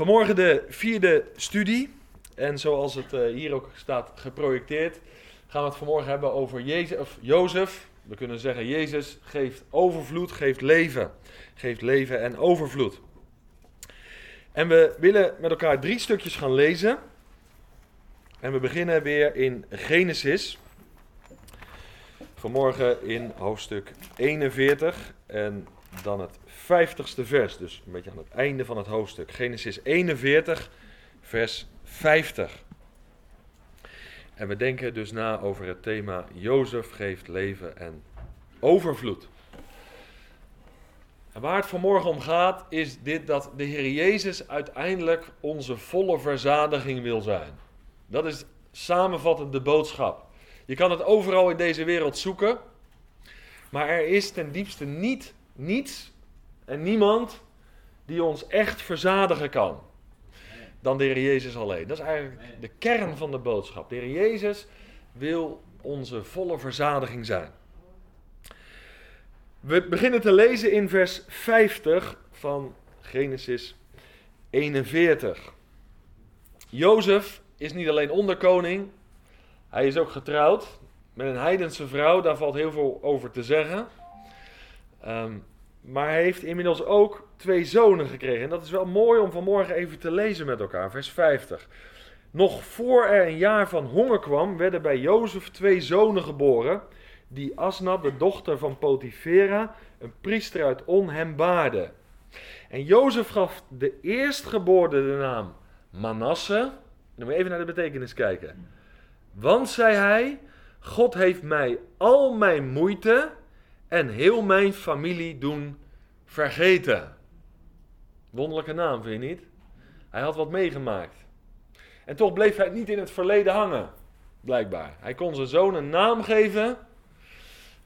Vanmorgen de vierde studie. En zoals het eh, hier ook staat geprojecteerd, gaan we het vanmorgen hebben over Jezus, of Jozef. We kunnen zeggen, Jezus geeft overvloed, geeft leven. Geeft leven en overvloed. En we willen met elkaar drie stukjes gaan lezen. En we beginnen weer in Genesis. Vanmorgen in hoofdstuk 41 en dan het 50ste vers. Dus een beetje aan het einde van het hoofdstuk. Genesis 41, vers 50. En we denken dus na over het thema Jozef geeft leven en overvloed. En waar het vanmorgen om gaat, is dit dat de Heer Jezus uiteindelijk onze volle verzadiging wil zijn. Dat is samenvattend de boodschap. Je kan het overal in deze wereld zoeken, maar er is ten diepste niet, niets en niemand die ons echt verzadigen kan dan de Heer Jezus alleen. Dat is eigenlijk de kern van de boodschap. De Heer Jezus wil onze volle verzadiging zijn. We beginnen te lezen in vers 50 van Genesis 41. Jozef is niet alleen onderkoning, hij is ook getrouwd met een heidense vrouw, daar valt heel veel over te zeggen. Um, maar hij heeft inmiddels ook twee zonen gekregen. En dat is wel mooi om vanmorgen even te lezen met elkaar, vers 50. Nog voor er een jaar van honger kwam, werden bij Jozef twee zonen geboren, die Asnat, de dochter van Potifera, een priester uit On, hem baarde. En Jozef gaf de eerstgeboorte de naam Manasse. Dan moet je even naar de betekenis kijken. Want, zei hij, God heeft mij al mijn moeite en heel mijn familie doen vergeten. Wonderlijke naam, vind je niet? Hij had wat meegemaakt. En toch bleef hij niet in het verleden hangen, blijkbaar. Hij kon zijn zoon een naam geven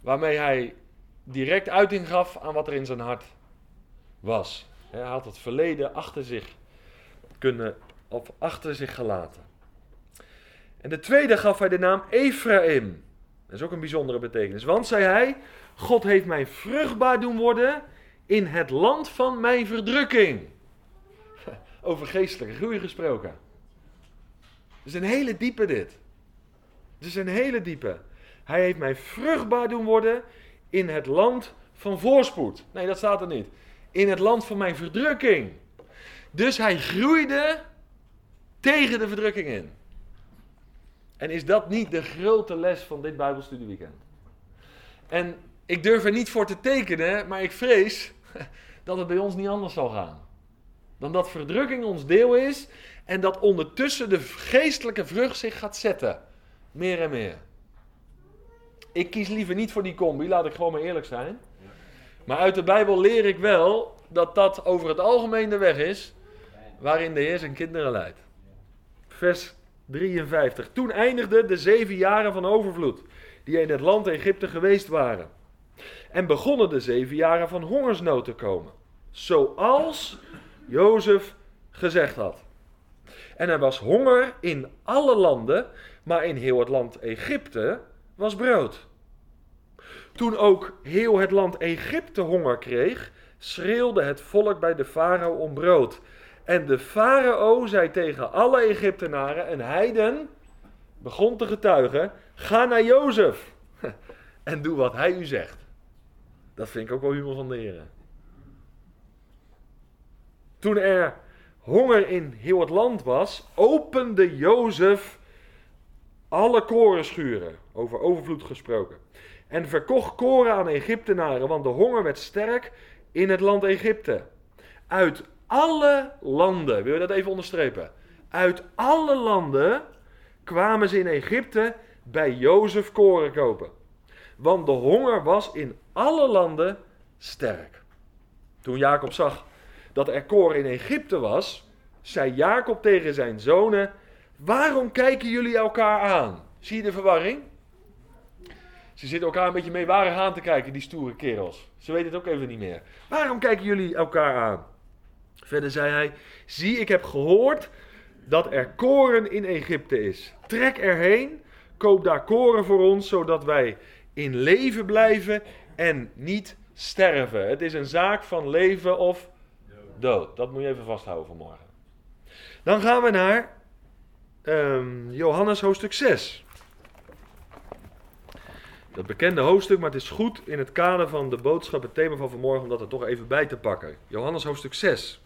waarmee hij direct uiting gaf aan wat er in zijn hart was. Hij had het verleden achter zich kunnen, of achter zich gelaten. En de tweede gaf hij de naam Ephraim. Dat is ook een bijzondere betekenis. Want, zei hij, God heeft mij vruchtbaar doen worden in het land van mijn verdrukking. Over geestelijke groei gesproken. Het is een hele diepe dit. Het is een hele diepe. Hij heeft mij vruchtbaar doen worden in het land van voorspoed. Nee, dat staat er niet. In het land van mijn verdrukking. Dus hij groeide tegen de verdrukking in. En is dat niet de grote les van dit Bijbelstudieweekend? En ik durf er niet voor te tekenen, maar ik vrees dat het bij ons niet anders zal gaan. Dan dat verdrukking ons deel is en dat ondertussen de geestelijke vrucht zich gaat zetten. Meer en meer. Ik kies liever niet voor die combi, laat ik gewoon maar eerlijk zijn. Maar uit de Bijbel leer ik wel dat dat over het algemeen de weg is waarin de Heer zijn kinderen leidt. Vers 53. Toen eindigden de zeven jaren van overvloed die in het land Egypte geweest waren. En begonnen de zeven jaren van hongersnood te komen. Zoals Jozef gezegd had. En er was honger in alle landen, maar in heel het land Egypte was brood. Toen ook heel het land Egypte honger kreeg, schreeuwde het volk bij de farao om brood. En de farao zei tegen alle Egyptenaren en heiden, begon te getuigen, ga naar Jozef en doe wat hij u zegt. Dat vind ik ook wel humor van de heren. Toen er honger in heel het land was, opende Jozef alle korenschuren, over overvloed gesproken, en verkocht koren aan Egyptenaren, want de honger werd sterk in het land Egypte. Uit alle landen, wil je dat even onderstrepen? Uit alle landen kwamen ze in Egypte bij Jozef koren kopen. Want de honger was in alle landen sterk. Toen Jacob zag dat er koren in Egypte was, zei Jacob tegen zijn zonen: Waarom kijken jullie elkaar aan? Zie je de verwarring? Ze zitten elkaar een beetje mee waren aan te kijken, die stoere kerels. Ze weten het ook even niet meer. Waarom kijken jullie elkaar aan? Verder zei hij: Zie, ik heb gehoord dat er koren in Egypte is. Trek erheen, koop daar koren voor ons, zodat wij in leven blijven en niet sterven. Het is een zaak van leven of dood. Dat moet je even vasthouden vanmorgen. Dan gaan we naar ehm, Johannes hoofdstuk 6. Dat bekende hoofdstuk, maar het is goed in het kader van de boodschap, het thema van vanmorgen, om dat er toch even bij te pakken. Johannes hoofdstuk 6.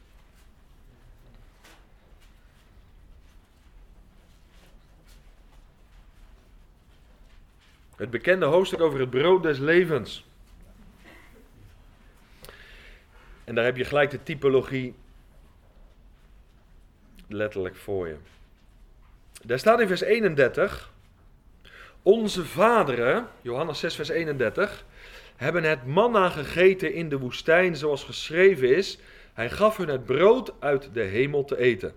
Het bekende hoofdstuk over het brood des levens. En daar heb je gelijk de typologie letterlijk voor je. Daar staat in vers 31. Onze vaderen, Johannes 6, vers 31, hebben het manna gegeten in de woestijn, zoals geschreven is. Hij gaf hun het brood uit de hemel te eten.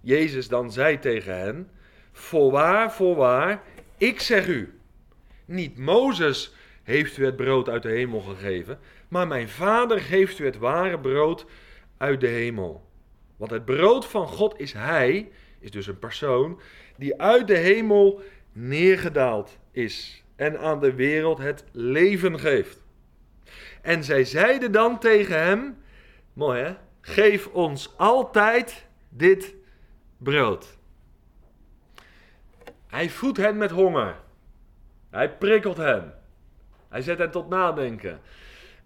Jezus dan zei tegen hen: Voorwaar, voorwaar, ik zeg u, niet Mozes heeft u het brood uit de hemel gegeven, maar mijn vader geeft u het ware brood uit de hemel. Want het brood van God is Hij, is dus een persoon, die uit de hemel neergedaald is en aan de wereld het leven geeft. En zij zeiden dan tegen hem, mooi hè, geef ons altijd dit brood. Hij voedt hen met honger. Hij prikkelt hen. Hij zet hen tot nadenken.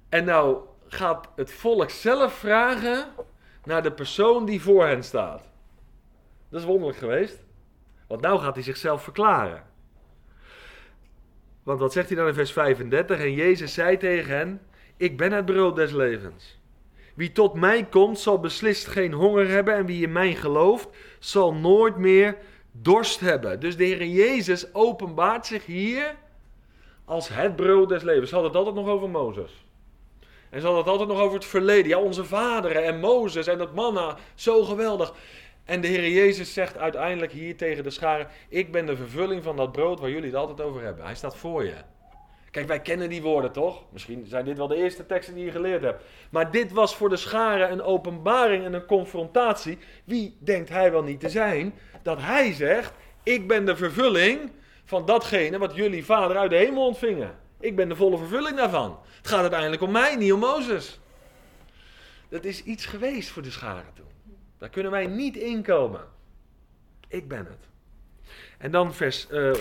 En nou gaat het volk zelf vragen naar de persoon die voor hen staat. Dat is wonderlijk geweest. Want nou gaat hij zichzelf verklaren. Want wat zegt hij dan in vers 35? En Jezus zei tegen hen: Ik ben het brood des levens. Wie tot mij komt, zal beslist geen honger hebben. En wie in mij gelooft, zal nooit meer dorst hebben. Dus de Heer Jezus openbaart zich hier als het brood des levens. Ze hadden het altijd nog over Mozes. En ze hadden het altijd nog over het verleden. Ja, onze vaderen en Mozes en dat manna, zo geweldig. En de Heer Jezus zegt uiteindelijk hier tegen de scharen: Ik ben de vervulling van dat brood waar jullie het altijd over hebben. Hij staat voor je. Kijk, wij kennen die woorden toch? Misschien zijn dit wel de eerste teksten die je geleerd hebt. Maar dit was voor de scharen een openbaring en een confrontatie. Wie denkt hij wel niet te zijn? Dat hij zegt: Ik ben de vervulling van datgene wat jullie vader uit de hemel ontvingen. Ik ben de volle vervulling daarvan. Het gaat uiteindelijk om mij, niet om Mozes. Dat is iets geweest voor de scharen toen. Daar kunnen wij niet inkomen. Ik ben het. En dan vers, uh,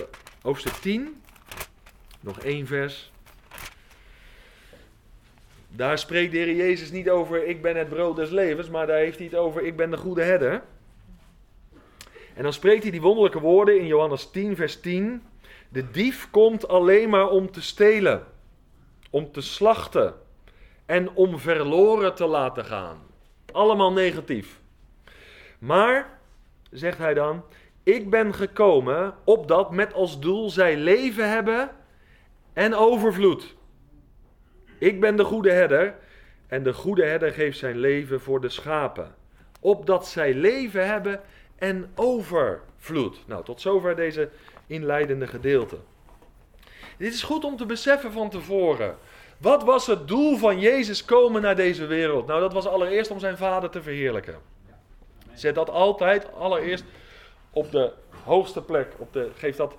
hoofdstuk 10. Nog één vers. Daar spreekt de Jezus niet over ik ben het brood des levens, maar daar heeft hij het over ik ben de goede herder. En dan spreekt hij die wonderlijke woorden in Johannes 10, vers 10. De dief komt alleen maar om te stelen, om te slachten en om verloren te laten gaan. Allemaal negatief. Maar, zegt hij dan, ik ben gekomen opdat met als doel zij leven hebben en overvloed. Ik ben de goede herder en de goede herder geeft zijn leven voor de schapen. Opdat zij leven hebben en overvloed. Nou, tot zover deze inleidende gedeelte. Dit is goed om te beseffen van tevoren. Wat was het doel van Jezus komen naar deze wereld? Nou, dat was allereerst om zijn vader te verheerlijken. Zet dat altijd allereerst op de hoogste plek. Op de, geef dat,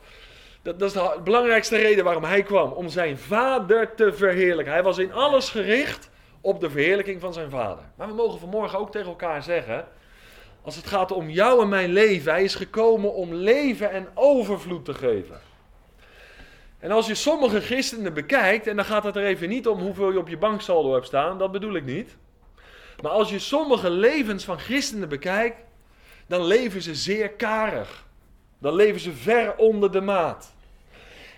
dat, is de belangrijkste reden waarom hij kwam. Om zijn vader te verheerlijken. Hij was in alles gericht op de verheerlijking van zijn vader. Maar we mogen vanmorgen ook tegen elkaar zeggen. Als het gaat om jou en mijn leven. Hij is gekomen om leven en overvloed te geven. En als je sommige christenen bekijkt, en dan gaat het er even niet om hoeveel je op je banksaldo hebt staan, dat bedoel ik niet. Maar als je sommige levens van christenen bekijkt, dan leven ze zeer karig. Dan leven ze ver onder de maat.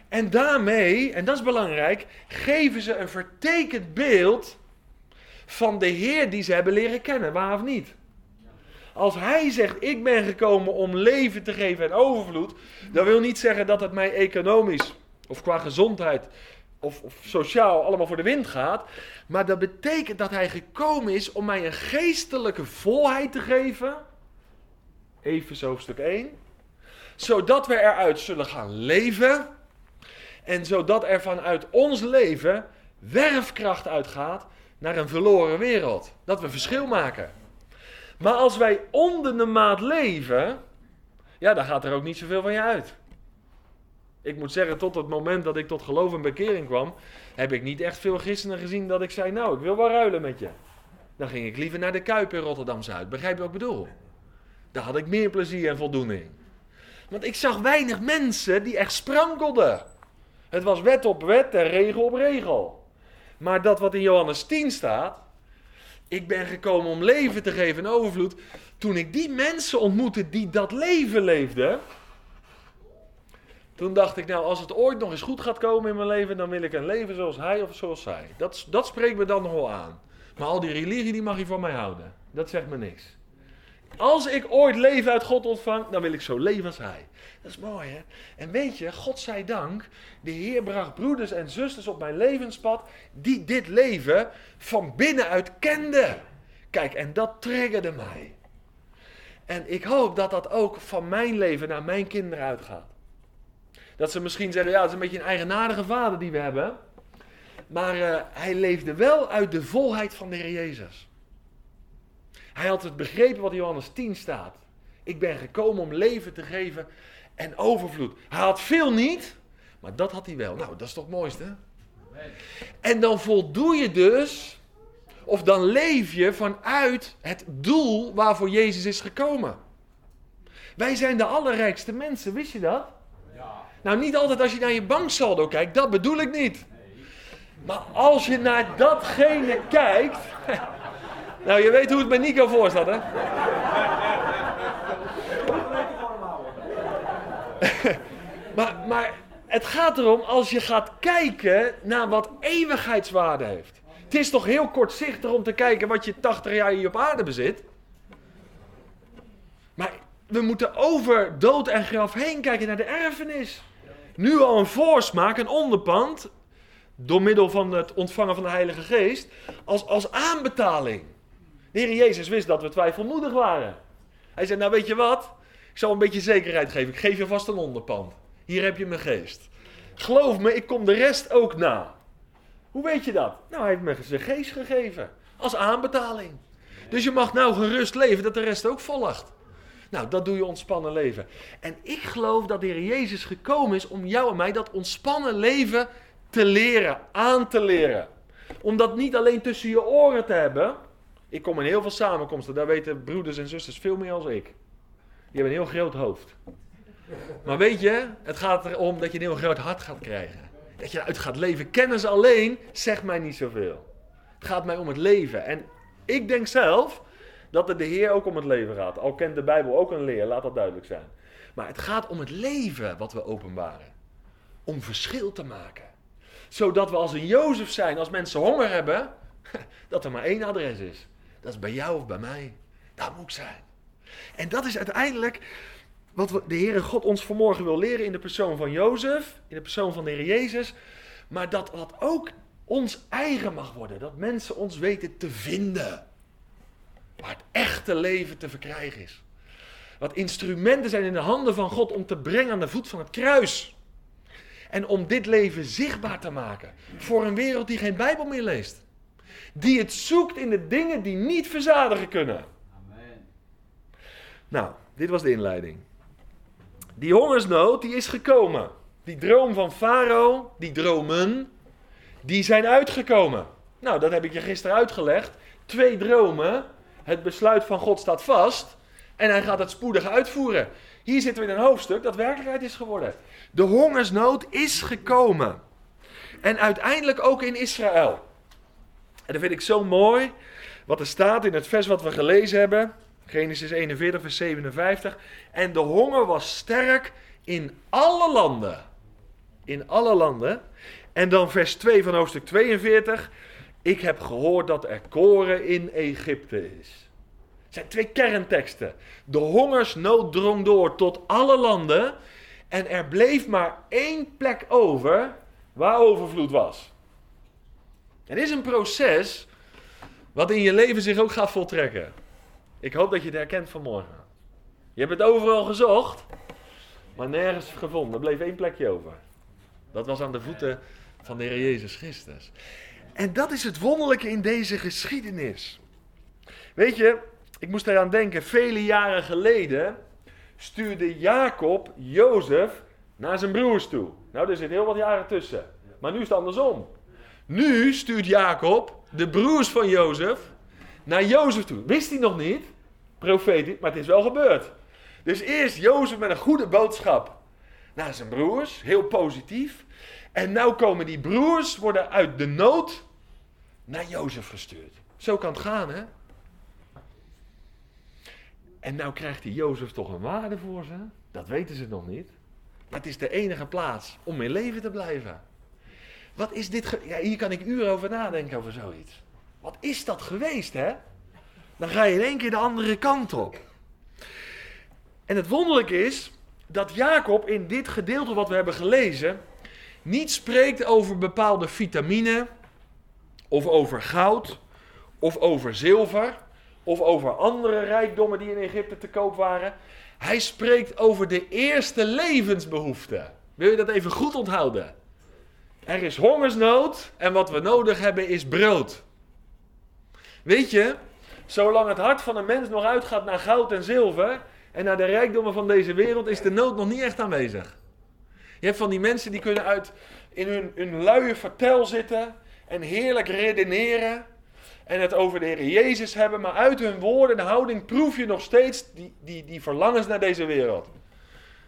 En daarmee, en dat is belangrijk, geven ze een vertekend beeld van de Heer die ze hebben leren kennen, waar of niet? Als hij zegt, ik ben gekomen om leven te geven en overvloed, dan wil niet zeggen dat het mij economisch of qua gezondheid of, of, sociaal allemaal voor de wind gaat. Maar dat betekent dat hij gekomen is om mij een geestelijke volheid te geven. Even hoofdstuk 1. Zodat we eruit zullen gaan leven. En zodat er vanuit ons leven werfkracht uitgaat naar een verloren wereld. Dat we verschil maken. Maar als wij onder de maat leven, ja, dan gaat er ook niet zoveel van je uit. Ik moet zeggen, tot het moment dat ik tot geloof en bekering kwam, heb ik niet echt veel christenen gezien dat ik zei, nou, ik wil wel ruilen met je. Dan ging ik liever naar de Kuip in Rotterdam-Zuid. Begrijp je wat ik bedoel? daar had ik meer plezier en voldoening. Want ik zag weinig mensen die echt sprankelden. Het was wet op wet en regel op regel. Maar dat wat in Johannes 10 staat, ik ben gekomen om leven te geven in overvloed. Toen ik die mensen ontmoette die dat leven leefden, toen dacht ik, nou, als het ooit nog eens goed gaat komen in mijn leven, dan wil ik een leven zoals hij of zoals zij. Dat, dat spreekt me dan nog wel aan. Maar al die religie, die mag je van mij houden. Dat zegt me niks. Als ik ooit leven uit God ontvang, dan wil ik zo leven als hij. Dat is mooi, hè? En weet je, God zij dank, de Heer bracht broeders en zusters op mijn levenspad die dit leven van binnenuit kenden. Kijk, en dat triggerde mij. En ik hoop dat dat ook van mijn leven naar mijn kinderen uitgaat. Dat ze misschien zeggen, ja, het is een beetje een eigenaardige vader die we hebben. Maar uh, hij leefde wel uit de volheid van de Heer Jezus. Hij had het begrepen wat Johannes 10 staat. Ik ben gekomen om leven te geven en overvloed. Hij had veel niet, maar dat had hij wel. Nou, dat is toch het mooiste? En dan voldoe je dus, of dan leef je vanuit het doel waarvoor Jezus is gekomen. Wij zijn de allerrijkste mensen, wist je dat? Ja. Nou, niet altijd als je naar je banksaldo kijkt, dat bedoel ik niet. Maar als je naar datgene kijkt. Nou, je weet hoe het met Nico voor staat, hè? maar, maar het gaat erom als je gaat kijken naar wat eeuwigheidswaarde heeft. Het is toch heel kortzichtig om te kijken wat je 80 jaar hier op aarde bezit. Maar we moeten over dood en graf heen kijken naar de erfenis. Nu al een voorsmaak, een onderpand, door middel van het ontvangen van de Heilige Geest, als, als aanbetaling. De Heer Jezus wist dat we twijfelmoedig waren. Hij zei, nou weet je wat, ik zal een beetje zekerheid geven. Ik geef je vast een onderpand. Hier heb je mijn geest. Geloof me, ik kom de rest ook na. Hoe weet je dat? Nou, hij heeft me zijn geest gegeven. Als aanbetaling. Dus je mag nou gerust leven dat de rest ook volgt. Nou, dat doe je ontspannen leven. En ik geloof dat de Heer Jezus gekomen is om jou en mij dat ontspannen leven te leren, aan te leren. Om dat niet alleen tussen je oren te hebben. Ik kom in heel veel samenkomsten, daar weten broeders en zusters veel meer dan ik. Die hebben een heel groot hoofd. Maar weet je, het gaat erom dat je een heel groot hart gaat krijgen. Dat je eruit gaat leven. Kennis alleen zegt mij niet zoveel. Het gaat mij om het leven. En ik denk zelf dat het de Heer ook om het leven gaat. Al kent de Bijbel ook een leer, laat dat duidelijk zijn. Maar het gaat om het leven wat we openbaren. Om verschil te maken. Zodat we als een Jozef zijn, als mensen honger hebben, dat er maar één adres is. Dat is bij jou of bij mij. Daar moet ik zijn. En dat is uiteindelijk wat de Heere God ons vanmorgen wil leren in de persoon van Jozef, in de persoon van de Heer Jezus. Maar dat dat ook ons eigen mag worden. Dat mensen ons weten te vinden. Waar het echte leven te verkrijgen is. Wat instrumenten zijn in de handen van God om te brengen aan de voet van het kruis. En om dit leven zichtbaar te maken voor een wereld die geen Bijbel meer leest. Die het zoekt in de dingen die niet verzadigen kunnen. Nou, dit was de inleiding. Die hongersnood die is gekomen. Die droom van Farao, die dromen, die zijn uitgekomen. Nou, dat heb ik je gisteren uitgelegd. Twee dromen. Het besluit van God staat vast. En hij gaat het spoedig uitvoeren. Hier zitten we in een hoofdstuk dat werkelijkheid is geworden. De hongersnood is gekomen. En uiteindelijk ook in Israël. En dat vind ik zo mooi. Wat er staat in het vers wat we gelezen hebben. Genesis 41, vers 57. En de honger was sterk in alle landen. In alle landen. En dan vers 2 van hoofdstuk 42. Ik heb gehoord dat er koren in Egypte is. Het zijn twee kernteksten. De hongersnood drong door tot alle landen. En er bleef maar één plek over waar overvloed was. Het is een proces wat in je leven zich ook gaat voltrekken. Ik hoop dat je het herkent vanmorgen. Je hebt het overal gezocht, maar nergens gevonden. Er bleef één plekje over. Dat was aan de voeten van de Heer Jezus Christus. En dat is het wonderlijke in deze geschiedenis. Weet je, ik moest eraan denken, vele jaren geleden stuurde Jacob Jozef naar zijn broers toe. Nou, er zit heel wat jaren tussen. Maar nu is het andersom. Nu stuurt Jacob de broers van Jozef naar Jozef toe. Wist hij nog niet? Profetisch, maar het is wel gebeurd. Dus eerst Jozef met een goede boodschap naar zijn broers, heel positief. En nu komen die broers, worden uit de nood naar Jozef gestuurd. Zo kan het gaan, hè? En nou krijgt die Jozef toch een waarde voor ze? Dat weten ze nog niet. Maar het is de enige plaats om in leven te blijven. Wat is dit? Ja, hier kan ik uren over nadenken over zoiets. Wat is dat geweest, hè? Dan ga je in één keer de andere kant op. En het wonderlijke is dat Jacob in dit gedeelte wat we hebben gelezen niet spreekt over bepaalde vitamine of over goud of over zilver of over andere rijkdommen die in Egypte te koop waren. Hij spreekt over de eerste levensbehoeften. Wil je dat even goed onthouden? Er is hongersnood en wat we nodig hebben is brood. Weet je, zolang het hart van een mens nog uitgaat naar goud en zilver en naar de rijkdommen van deze wereld, is de nood nog niet echt aanwezig. Je hebt van die mensen die kunnen uit in hun, hun luie vertel zitten en heerlijk redeneren en het over de Heer Jezus hebben, maar uit hun woorden en houding proef je nog steeds die, die, die verlangens naar deze wereld.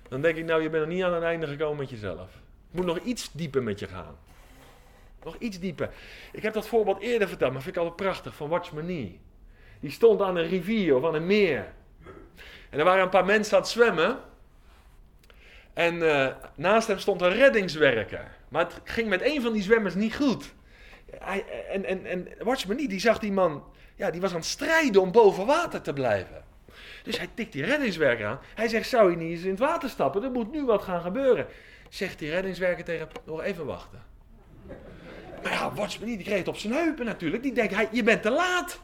Dan denk ik, nou, je bent er niet aan het einde gekomen met jezelf. Het moet nog iets dieper met je gaan. Nog iets dieper. Ik heb dat voorbeeld eerder verteld, maar vind ik altijd prachtig, van Watchman Nee. Die stond aan een rivier of aan een meer. En er waren een paar mensen aan het zwemmen. En uh, naast hem stond een reddingswerker. Maar het ging met een van die zwemmers niet goed. Hij, en, en, en Watchman Nee, die zag die man, ja, die was aan het strijden om boven water te blijven. Dus hij tikt die reddingswerker aan. Hij zegt, zou je niet eens in het water stappen? Er moet nu wat gaan gebeuren. Zegt die reddingswerker tegen hem, nog even wachten. Maar ja, Watchman Nee, die kreeg op zijn heupen natuurlijk. Die denkt, hij, je bent te laat.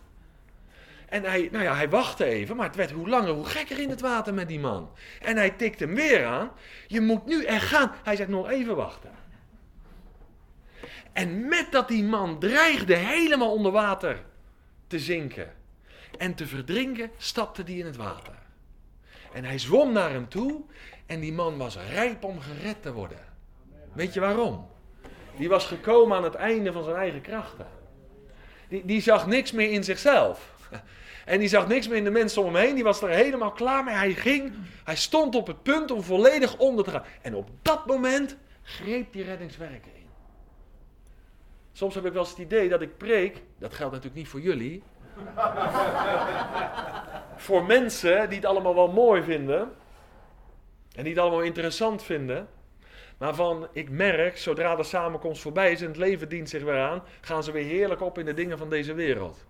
En hij, nou ja, hij wachtte even, maar het werd hoe langer hoe gekker in het water met die man. En hij tikt hem weer aan. Je moet nu echt gaan. Hij zegt nog even wachten. En met dat die man dreigde helemaal onder water te zinken en te verdrinken, stapte die in het water. En hij zwom naar hem toe en die man was rijp om gered te worden. Weet je waarom? Die was gekomen aan het einde van zijn eigen krachten. Die, die zag niks meer in zichzelf. En die zag niks meer in de mensen om hem heen. Die was er helemaal klaar mee. Hij ging, hij stond op het punt om volledig onder te gaan. En op dat moment greep die reddingswerker in. Soms heb ik wel eens het idee dat ik preek. Dat geldt natuurlijk niet voor jullie. voor mensen die het allemaal wel mooi vinden. En die het allemaal interessant vinden. Maar van, ik merk, zodra de samenkomst voorbij is en het leven dient zich weer aan, gaan ze weer heerlijk op in de dingen van deze wereld.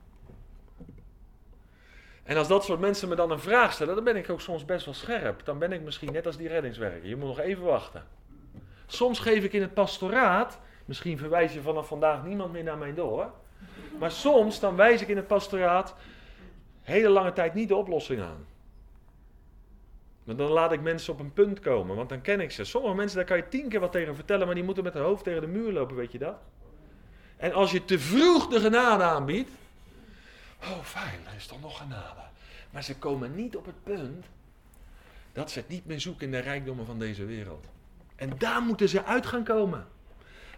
En als dat soort mensen me dan een vraag stellen, dan ben ik ook soms best wel scherp. Dan ben ik misschien net als die reddingswerker. Je moet nog even wachten. Soms geef ik in het pastoraat, misschien verwijs je vanaf vandaag niemand meer naar mij door. Maar soms dan wijs ik in het pastoraat hele lange tijd niet de oplossing aan. Maar dan laat ik mensen op een punt komen, want dan ken ik ze. Sommige mensen, daar kan je tien keer wat tegen vertellen, maar die moeten met hun hoofd tegen de muur lopen, weet je dat? En als je te vroeg de genade aanbiedt, oh fijn, er is toch nog genade. Maar ze komen niet op het punt dat ze het niet meer zoeken in de rijkdommen van deze wereld. En daar moeten ze uit gaan komen.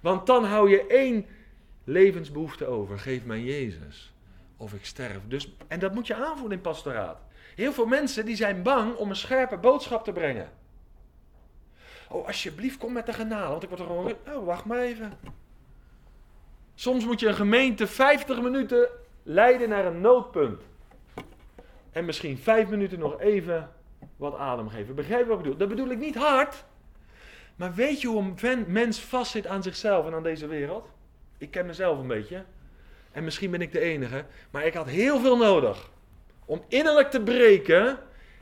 Want dan hou je één levensbehoefte over. Geef mij Jezus. Of ik sterf. Dus, en dat moet je aanvoelen in pastoraat. Heel veel mensen die zijn bang om een scherpe boodschap te brengen. Oh, alsjeblieft, kom met de genade. Want ik word er gewoon... Oh, wacht maar even. Soms moet je een gemeente 50 minuten leiden naar een noodpunt. En misschien 5 minuten nog even wat adem geven. Begrijp je wat ik bedoel? Dat bedoel ik niet hard. Maar weet je hoe een mens vastzit aan zichzelf en aan deze wereld? Ik ken mezelf een beetje. En misschien ben ik de enige. Maar ik had heel veel nodig. Om innerlijk te breken.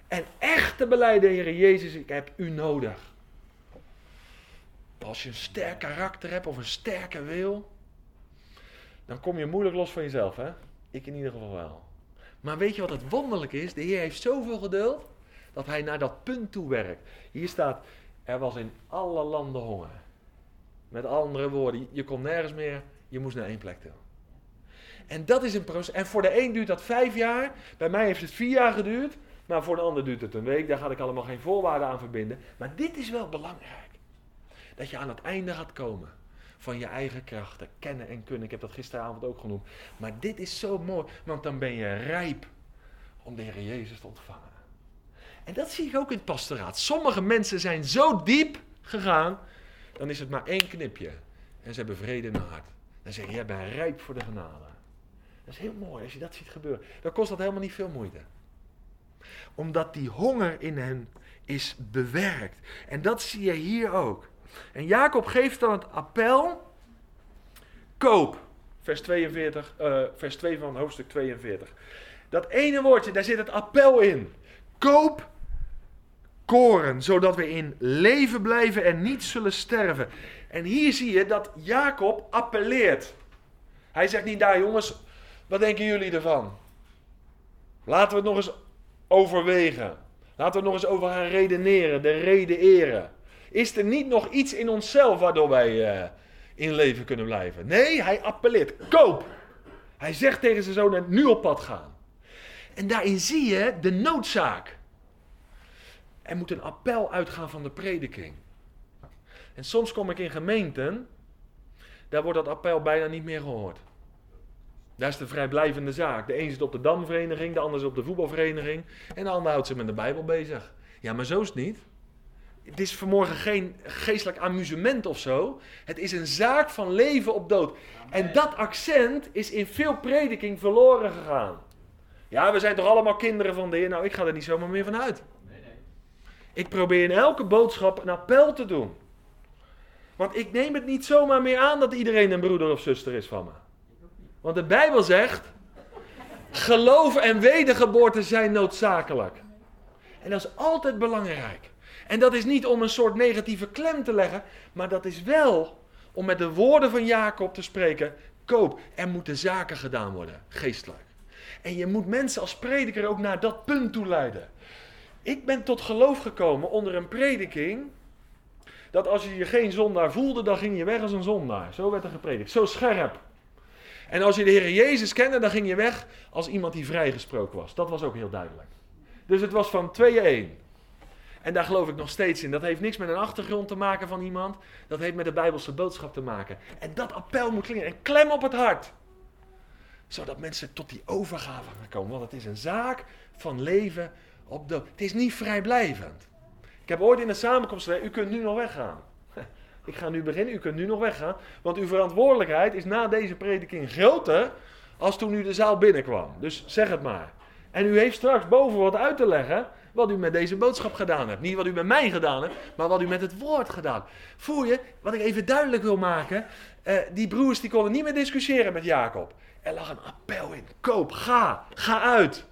En echt te beleiden, Heer Jezus, ik heb u nodig. Als je een sterk karakter hebt of een sterke wil. Dan kom je moeilijk los van jezelf, hè? Ik in ieder geval wel. Maar weet je wat het wonderlijk is? De Heer heeft zoveel geduld dat hij naar dat punt toe werkt. Hier staat, er was in alle landen honger. Met andere woorden, je kon nergens meer, je moest naar één plek toe. En dat is een proces. En voor de een duurt dat vijf jaar, bij mij heeft het vier jaar geduurd, maar voor de ander duurt het een week. Daar ga ik allemaal geen voorwaarden aan verbinden. Maar dit is wel belangrijk. Dat je aan het einde gaat komen van je eigen krachten, kennen en kunnen. Ik heb dat gisteravond ook genoemd. Maar dit is zo mooi, want dan ben je rijp om de Heer Jezus te ontvangen. En dat zie ik ook in het pastoraat. Sommige mensen zijn zo diep gegaan, dan is het maar één knipje. En ze hebben vrede in hun hart. Dan zeg je, jij bent rijp voor de genade. Dat is heel mooi als je dat ziet gebeuren. Dan kost dat helemaal niet veel moeite. Omdat die honger in hen is bewerkt. En dat zie je hier ook. En Jacob geeft dan het appel. Koop. Vers, 42, uh, vers 2 van hoofdstuk 42. Dat ene woordje, daar zit het appel in. Koop koren, zodat we in leven blijven en niet zullen sterven. En hier zie je dat Jacob appelleert. Hij zegt niet daar, jongens, wat denken jullie ervan? Laten we het nog eens overwegen. Laten we nog eens over gaan redeneren, de reden eren. Is er niet nog iets in onszelf waardoor wij uh, in leven kunnen blijven? Nee, hij appelleert. Koop! Hij zegt tegen zijn zoon nu op pad gaan. En daarin zie je de noodzaak. Er moet een appel uitgaan van de prediking. En soms kom ik in gemeenten, daar wordt dat appel bijna niet meer gehoord. Daar is de vrijblijvende zaak. De een zit op de damvereniging, de ander zit op de voetbalvereniging en de ander houdt zich met de Bijbel bezig. Ja, maar zo is het niet. Het is vanmorgen geen geestelijk amusement of zo. Het is een zaak van leven op dood. En dat accent is in veel prediking verloren gegaan. Ja, we zijn toch allemaal kinderen van de Heer. Nou, ik ga er niet zomaar meer van uit. Ik probeer in elke boodschap een appel te doen. Want ik neem het niet zomaar meer aan dat iedereen een broeder of zuster is van me. Want de Bijbel zegt: geloof en wedergeboorte zijn noodzakelijk. En dat is altijd belangrijk. En dat is niet om een soort negatieve klem te leggen, maar dat is wel om met de woorden van Jacob te spreken: koop, er moeten zaken gedaan worden, geestelijk. En je moet mensen als prediker ook naar dat punt toe leiden. Ik ben tot geloof gekomen onder een prediking. Dat als je je geen zondaar voelde, dan ging je weg als een zondaar. Zo werd er gepredikt. Zo scherp. En als je de Heer Jezus kende, dan ging je weg als iemand die vrijgesproken was. Dat was ook heel duidelijk. Dus het was van 2-1. En daar geloof ik nog steeds in. Dat heeft niks met een achtergrond te maken van iemand. Dat heeft met de Bijbelse boodschap te maken. En dat appel moet klinken. En klem op het hart. Zodat mensen tot die overgave gaan komen. Want het is een zaak van leven op dood. Het is niet vrijblijvend. Ik heb ooit in de samenkomst gezegd, u kunt nu nog weggaan. Ik ga nu beginnen, u kunt nu nog weggaan. Want uw verantwoordelijkheid is na deze prediking groter als toen u de zaal binnenkwam. Dus zeg het maar. En u heeft straks boven wat uit te leggen wat u met deze boodschap gedaan hebt. Niet wat u met mij gedaan hebt, maar wat u met het woord gedaan. Voel je, wat ik even duidelijk wil maken. Uh, die broers die konden niet meer discussiëren met Jacob. Er lag een appel in. Koop, ga, ga uit.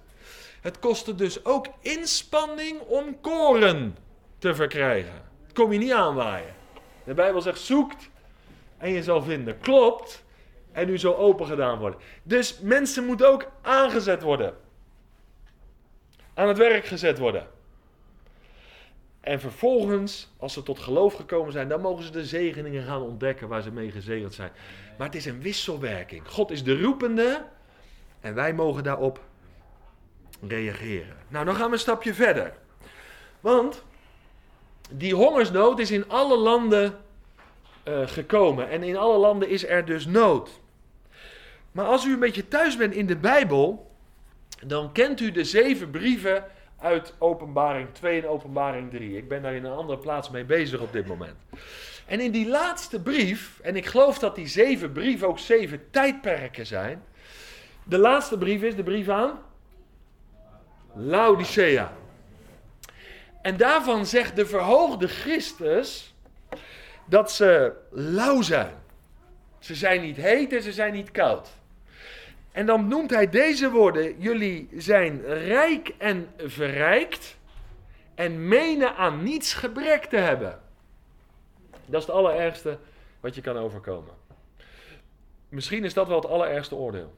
Het kostte dus ook inspanning om koren te verkrijgen. Kom je niet aanwaaien. De Bijbel zegt zoekt en je zal vinden. Klopt en u zal open gedaan worden. Dus mensen moeten ook aangezet worden. Aan het werk gezet worden. En vervolgens, als ze tot geloof gekomen zijn, dan mogen ze de zegeningen gaan ontdekken waar ze mee gezegend zijn. Maar het is een wisselwerking. God is de roepende en wij mogen daarop reageren. Nou, dan gaan we een stapje verder. Want die hongersnood is in alle landen uh, gekomen. En in alle landen is er dus nood. Maar als u een beetje thuis bent in de Bijbel, dan kent u de zeven brieven uit Openbaring 2 en Openbaring 3. Ik ben daar in een andere plaats mee bezig op dit moment. En in die laatste brief, en ik geloof dat die zeven brieven ook zeven tijdperken zijn. De laatste brief is de brief aan Laodicea. En daarvan zegt de verhoogde Christus dat ze lauw zijn. Ze zijn niet heet en ze zijn niet koud. En dan noemt hij deze woorden: Jullie zijn rijk en verrijkt en menen aan niets gebrek te hebben. Dat is het allerergste wat je kan overkomen. Misschien is dat wel het allerergste oordeel.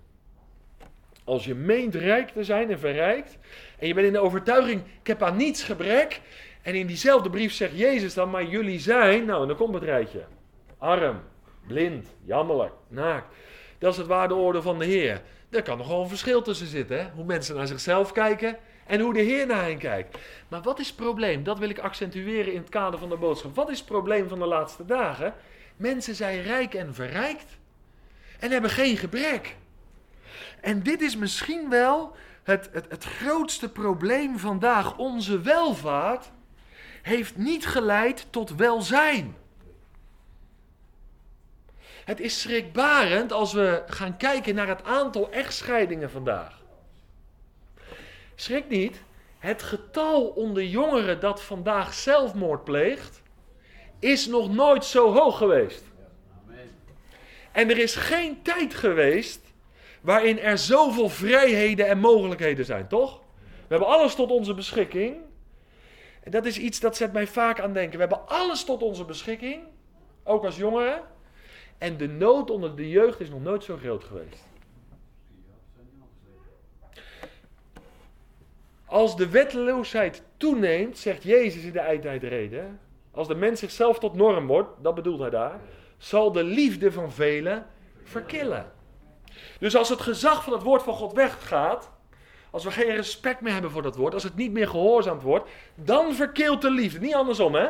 Als je meent rijk te zijn en verrijkt, en je bent in de overtuiging, ik heb aan niets gebrek, en in diezelfde brief zegt Jezus dan, maar jullie zijn, nou, dan komt het rijtje. Arm, blind, jammerlijk, naakt. Dat is het waardeoordeel van de Heer. Daar kan nogal een verschil tussen zitten, hè? hoe mensen naar zichzelf kijken en hoe de Heer naar hen kijkt. Maar wat is het probleem? Dat wil ik accentueren in het kader van de boodschap. Wat is het probleem van de laatste dagen? Mensen zijn rijk en verrijkt en hebben geen gebrek. En dit is misschien wel het, het, het grootste probleem vandaag, onze welvaart, heeft niet geleid tot welzijn. Het is schrikbarend als we gaan kijken naar het aantal echtscheidingen vandaag. Schrik niet, het getal onder jongeren dat vandaag zelfmoord pleegt, is nog nooit zo hoog geweest. En er is geen tijd geweest waarin er zoveel vrijheden en mogelijkheden zijn, toch? We hebben alles tot onze beschikking. En dat is iets dat zet mij vaak aan denken. We hebben alles tot onze beschikking, ook als jongeren. En de nood onder de jeugd is nog nooit zo groot geweest. Als de wetteloosheid toeneemt, zegt Jezus in de eindtijdreden, als de mens zichzelf tot norm wordt, dat bedoelt hij daar, zal de liefde van velen verkillen. Dus als het gezag van het woord van God weggaat, als we geen respect meer hebben voor dat woord, als het niet meer gehoorzaamd wordt, dan verkeelt de liefde. Niet andersom, hè?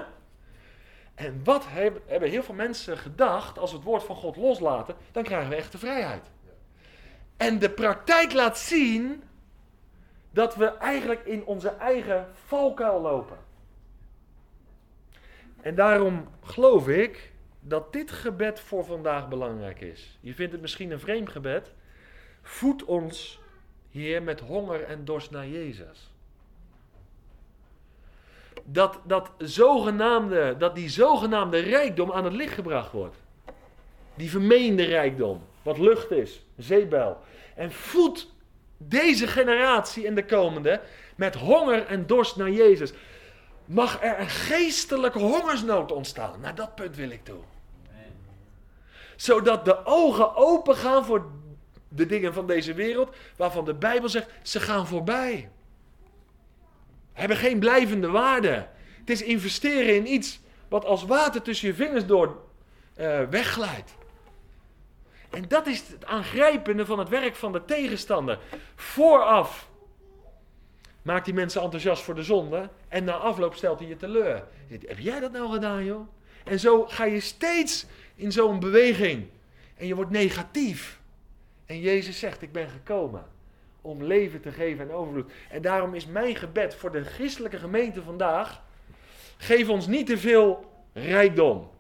En wat hebben heel veel mensen gedacht als we het woord van God loslaten, dan krijgen we echte vrijheid. En de praktijk laat zien dat we eigenlijk in onze eigen valkuil lopen. En daarom geloof ik dat dit gebed voor vandaag belangrijk is. Je vindt het misschien een vreemd gebed. Voed ons, Heer, met honger en dorst naar Jezus. Dat, dat, zogenaamde, dat die zogenaamde rijkdom aan het licht gebracht wordt. Die vermeende rijkdom, wat lucht is, zeebel. En voed deze generatie en de komende met honger en dorst naar Jezus. Mag er een geestelijke hongersnood ontstaan? Naar dat punt wil ik toe. Zodat de ogen open gaan voor de dingen van deze wereld, waarvan de Bijbel zegt, ze gaan voorbij. Hebben geen blijvende waarde. Het is investeren in iets wat als water tussen je vingers door uh, wegglijdt. En dat is het aangrijpende van het werk van de tegenstander. Vooraf maakt die mensen enthousiast voor de zonde. En na afloop stelt hij je teleur. Heb jij dat nou gedaan, joh? En zo ga je steeds in zo'n beweging. En je wordt negatief. En Jezus zegt: Ik ben gekomen om leven te geven en overvloed. En daarom is mijn gebed voor de christelijke gemeente vandaag: geef ons niet te veel rijkdom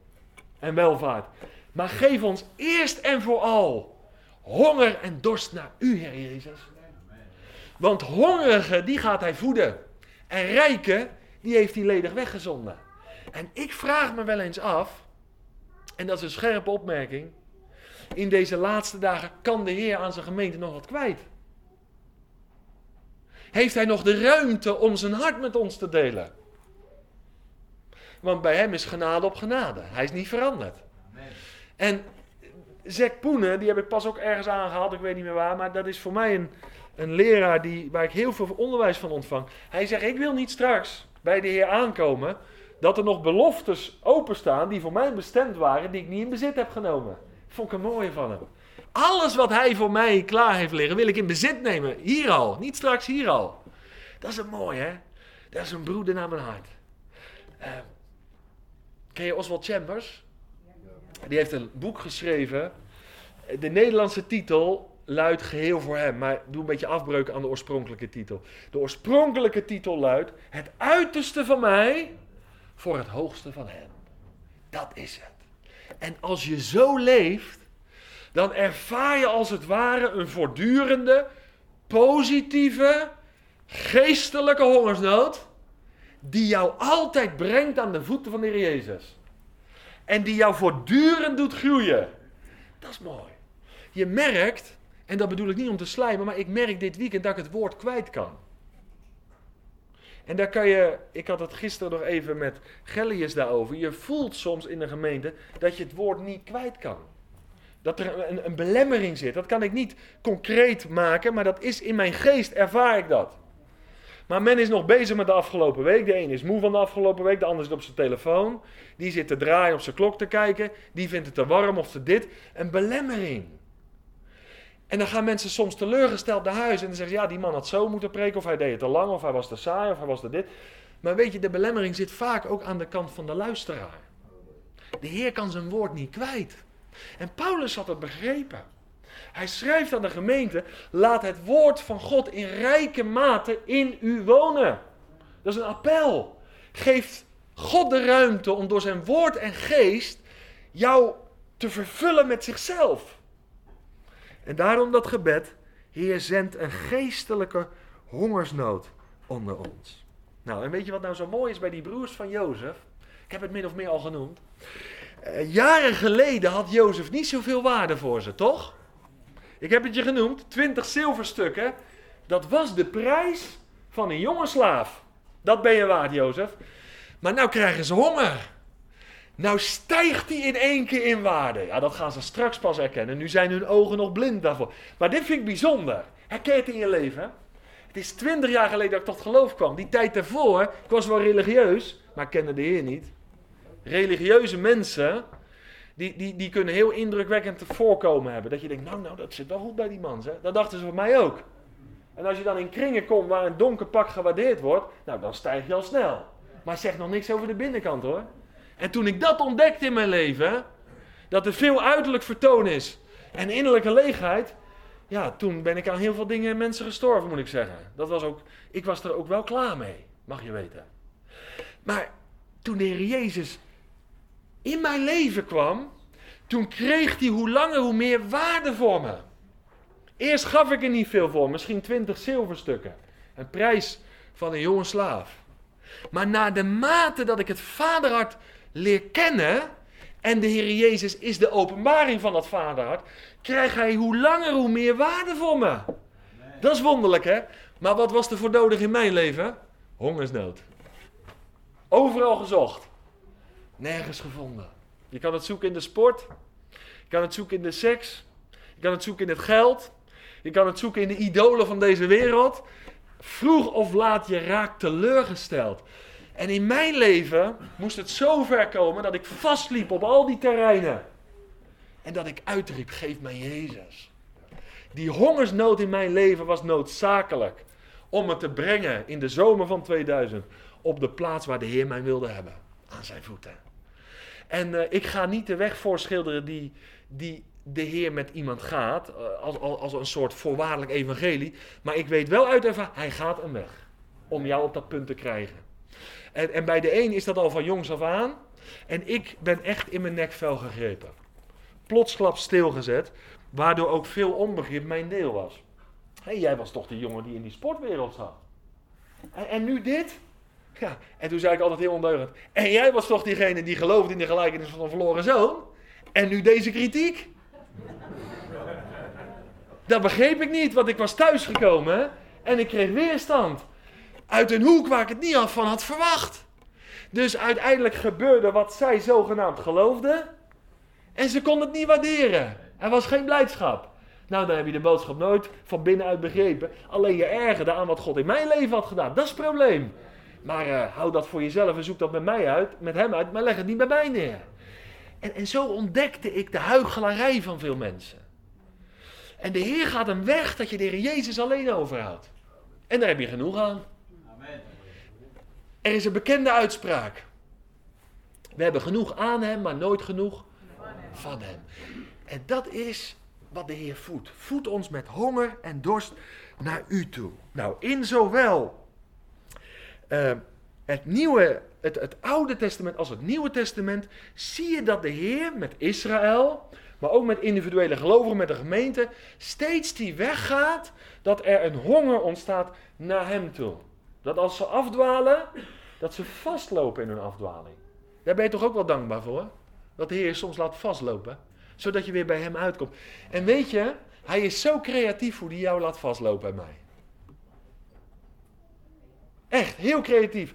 en welvaart. Maar geef ons eerst en vooral honger en dorst naar u, Heer Jezus. Want hongerige, die gaat hij voeden. En rijke, die heeft hij ledig weggezonden. En ik vraag me wel eens af, en dat is een scherpe opmerking. In deze laatste dagen kan de Heer aan zijn gemeente nog wat kwijt. Heeft hij nog de ruimte om zijn hart met ons te delen? Want bij hem is genade op genade. Hij is niet veranderd. En Zack Poenen, die heb ik pas ook ergens aangehaald, ik weet niet meer waar, maar dat is voor mij een, een leraar die, waar ik heel veel onderwijs van ontvang. Hij zegt, ik wil niet straks bij de Heer aankomen dat er nog beloftes openstaan die voor mij bestemd waren, die ik niet in bezit heb genomen. Vond ik een mooie van hem. Alles wat hij voor mij klaar heeft liggen, wil ik in bezit nemen. Hier al, niet straks hier al. Dat is een mooi, hè? Dat is een broeder naar mijn hart. Uh, ken je Oswald Chambers? Die heeft een boek geschreven. De Nederlandse titel luidt geheel voor hem, maar doe een beetje afbreuk aan de oorspronkelijke titel. De oorspronkelijke titel luidt: Het uiterste van mij voor het hoogste van hem. Dat is het. En als je zo leeft, dan ervaar je als het ware een voortdurende, positieve, geestelijke hongersnood, die jou altijd brengt aan de voeten van de Heer Jezus. En die jou voortdurend doet groeien. Dat is mooi. Je merkt, en dat bedoel ik niet om te slijmen, maar ik merk dit weekend dat ik het woord kwijt kan. En daar kan je, ik had het gisteren nog even met Gellius daarover. Je voelt soms in de gemeente dat je het woord niet kwijt kan. Dat er een, een belemmering zit. Dat kan ik niet concreet maken, maar dat is in mijn geest, ervaar ik dat. Maar men is nog bezig met de afgelopen week. De een is moe van de afgelopen week, de ander zit op zijn telefoon. Die zit te draaien op zijn klok te kijken. Die vindt het te warm of te dit. Een belemmering. En dan gaan mensen soms teleurgesteld naar huis en dan zeggen ze, ja, die man had zo moeten preken, of hij deed het te lang, of hij was te saai, of hij was te dit. Maar weet je, de belemmering zit vaak ook aan de kant van de luisteraar. De Heer kan zijn woord niet kwijt. En Paulus had het begrepen. Hij schrijft aan de gemeente: laat het woord van God in rijke mate in u wonen. Dat is een appel. Geef God de ruimte om door zijn woord en geest jou te vervullen met zichzelf. En daarom dat gebed: Heer, zend een geestelijke hongersnood onder ons. Nou, en weet je wat nou zo mooi is bij die broers van Jozef? Ik heb het min of meer al genoemd. Uh, jaren geleden had Jozef niet zoveel waarde voor ze, toch? Ik heb het je genoemd, 20 zilverstukken. Dat was de prijs van een jonge slaaf. Dat ben je waard, Jozef. Maar nou krijgen ze honger. Nou stijgt die in één keer in waarde. Ja, dat gaan ze straks pas erkennen. Nu zijn hun ogen nog blind daarvoor. Maar dit vind ik bijzonder. Herken het in je leven. Het is twintig jaar geleden dat ik tot geloof kwam. Die tijd daarvoor, ik was wel religieus, maar ik kende de Heer niet. Religieuze mensen, die, die, die kunnen heel indrukwekkend voorkomen hebben. Dat je denkt, nou, nou, dat zit wel goed bij die man. Hè? Dat dachten ze van mij ook. En als je dan in kringen komt waar een donker pak gewaardeerd wordt, nou, dan stijg je al snel. Maar zeg nog niks over de binnenkant hoor. En toen ik dat ontdekte in mijn leven, dat er veel uiterlijk vertoon is en innerlijke leegheid, ja, toen ben ik aan heel veel dingen en mensen gestorven, moet ik zeggen. Dat was ook, ik was er ook wel klaar mee, mag je weten. Maar toen de Heer Jezus in mijn leven kwam, toen kreeg hij hoe langer hoe meer waarde voor me. Eerst gaf ik er niet veel voor, misschien 20 zilverstukken. Een prijs van een jonge slaaf. Maar naar de mate dat ik het vaderhart leer kennen, en de Heer Jezus is de openbaring van dat vaderhart, krijgt hij hoe langer hoe meer waarde voor me. Dat is wonderlijk, hè? Maar wat was er voor nodig in mijn leven? Hongersnood. Overal gezocht. Nergens gevonden. Je kan het zoeken in de sport. Je kan het zoeken in de seks. Je kan het zoeken in het geld. Je kan het zoeken in de idolen van deze wereld. Vroeg of laat je raakt teleurgesteld. En in mijn leven moest het zo ver komen dat ik vastliep op al die terreinen. En dat ik uitriep, geef mij Jezus. Die hongersnood in mijn leven was noodzakelijk om me te brengen in de zomer van 2000 op de plaats waar de Heer mij wilde hebben. Aan zijn voeten. En uh, ik ga niet de weg voorschilderen die, die de Heer met iemand gaat, uh, als, als, een soort voorwaardelijk evangelie. Maar ik weet wel uit ervaring, hij gaat een weg om jou op dat punt te krijgen. En, en bij de een is dat al van jongs af aan. En ik ben echt in mijn nekvel gegrepen. Plotsklap stilgezet, waardoor ook veel onbegrip mijn deel was. Hé, hey, jij was toch de jongen die in die sportwereld zat. En, en nu dit? En toen zei ik altijd heel ondeugend. En jij was toch diegene die geloofde in de gelijkenis van een verloren zoon? En nu deze kritiek? Dat begreep ik niet, want ik was thuisgekomen en ik kreeg weerstand. Uit een hoek waar ik het niet af van had verwacht. Dus uiteindelijk gebeurde wat zij zogenaamd geloofde. En ze kon het niet waarderen. Er was geen blijdschap. Nou, dan heb je de boodschap nooit van binnenuit begrepen. Alleen je ergerde aan wat God in mijn leven had gedaan. Dat is het probleem. Maar uh, hou dat voor jezelf en zoek dat met mij uit, met hem uit, maar leg het niet bij mij neer. En, en zo ontdekte ik de huichelarij van veel mensen. En de Heer gaat hem weg dat je de Heer Jezus alleen overhoudt. En daar heb je genoeg aan. Amen. Er is een bekende uitspraak. We hebben genoeg aan hem, maar nooit genoeg van hem. En dat is wat de Heer voedt. Voed ons met honger en dorst naar u toe. Nou, in zowel uh, het, nieuwe, het, het Oude Testament als het Nieuwe Testament zie je dat de Heer met Israël, maar ook met individuele gelovigen, met de gemeente, steeds die weggaat dat er een honger ontstaat naar Hem toe. Dat als ze afdwalen, dat ze vastlopen in hun afdwaling. Daar ben je toch ook wel dankbaar voor? Dat de Heer soms laat vastlopen, zodat je weer bij Hem uitkomt. En weet je, Hij is zo creatief hoe hij jou laat vastlopen bij mij. Echt, heel creatief.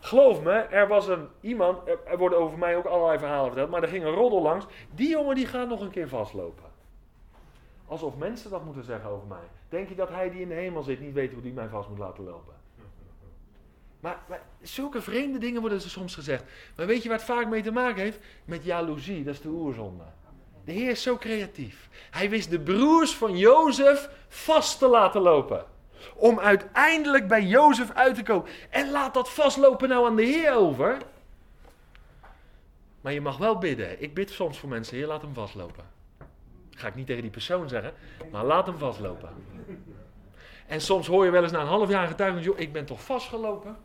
Geloof me, er was een iemand, er worden over mij ook allerlei verhalen verteld, maar er ging een roddel langs. Die jongen die gaat nog een keer vastlopen. Alsof mensen dat moeten zeggen over mij. Denk je dat hij die in de hemel zit niet weet hoe die mij vast moet laten lopen? Maar, zulke vreemde dingen worden er soms gezegd. Maar weet je wat het vaak mee te maken heeft? Met jaloezie, dat is de oerzonde. De Heer is zo creatief. Hij wist de broers van Jozef vast te laten lopen. Om uiteindelijk bij Jozef uit te komen. En laat dat vastlopen nou aan de Heer over. Maar je mag wel bidden. Ik bid soms voor mensen, Heer, laat hem vastlopen. Ga ik niet tegen die persoon zeggen, maar laat hem vastlopen. En soms hoor je wel eens na een half jaar getuigenis, joh, ik ben toch vastgelopen?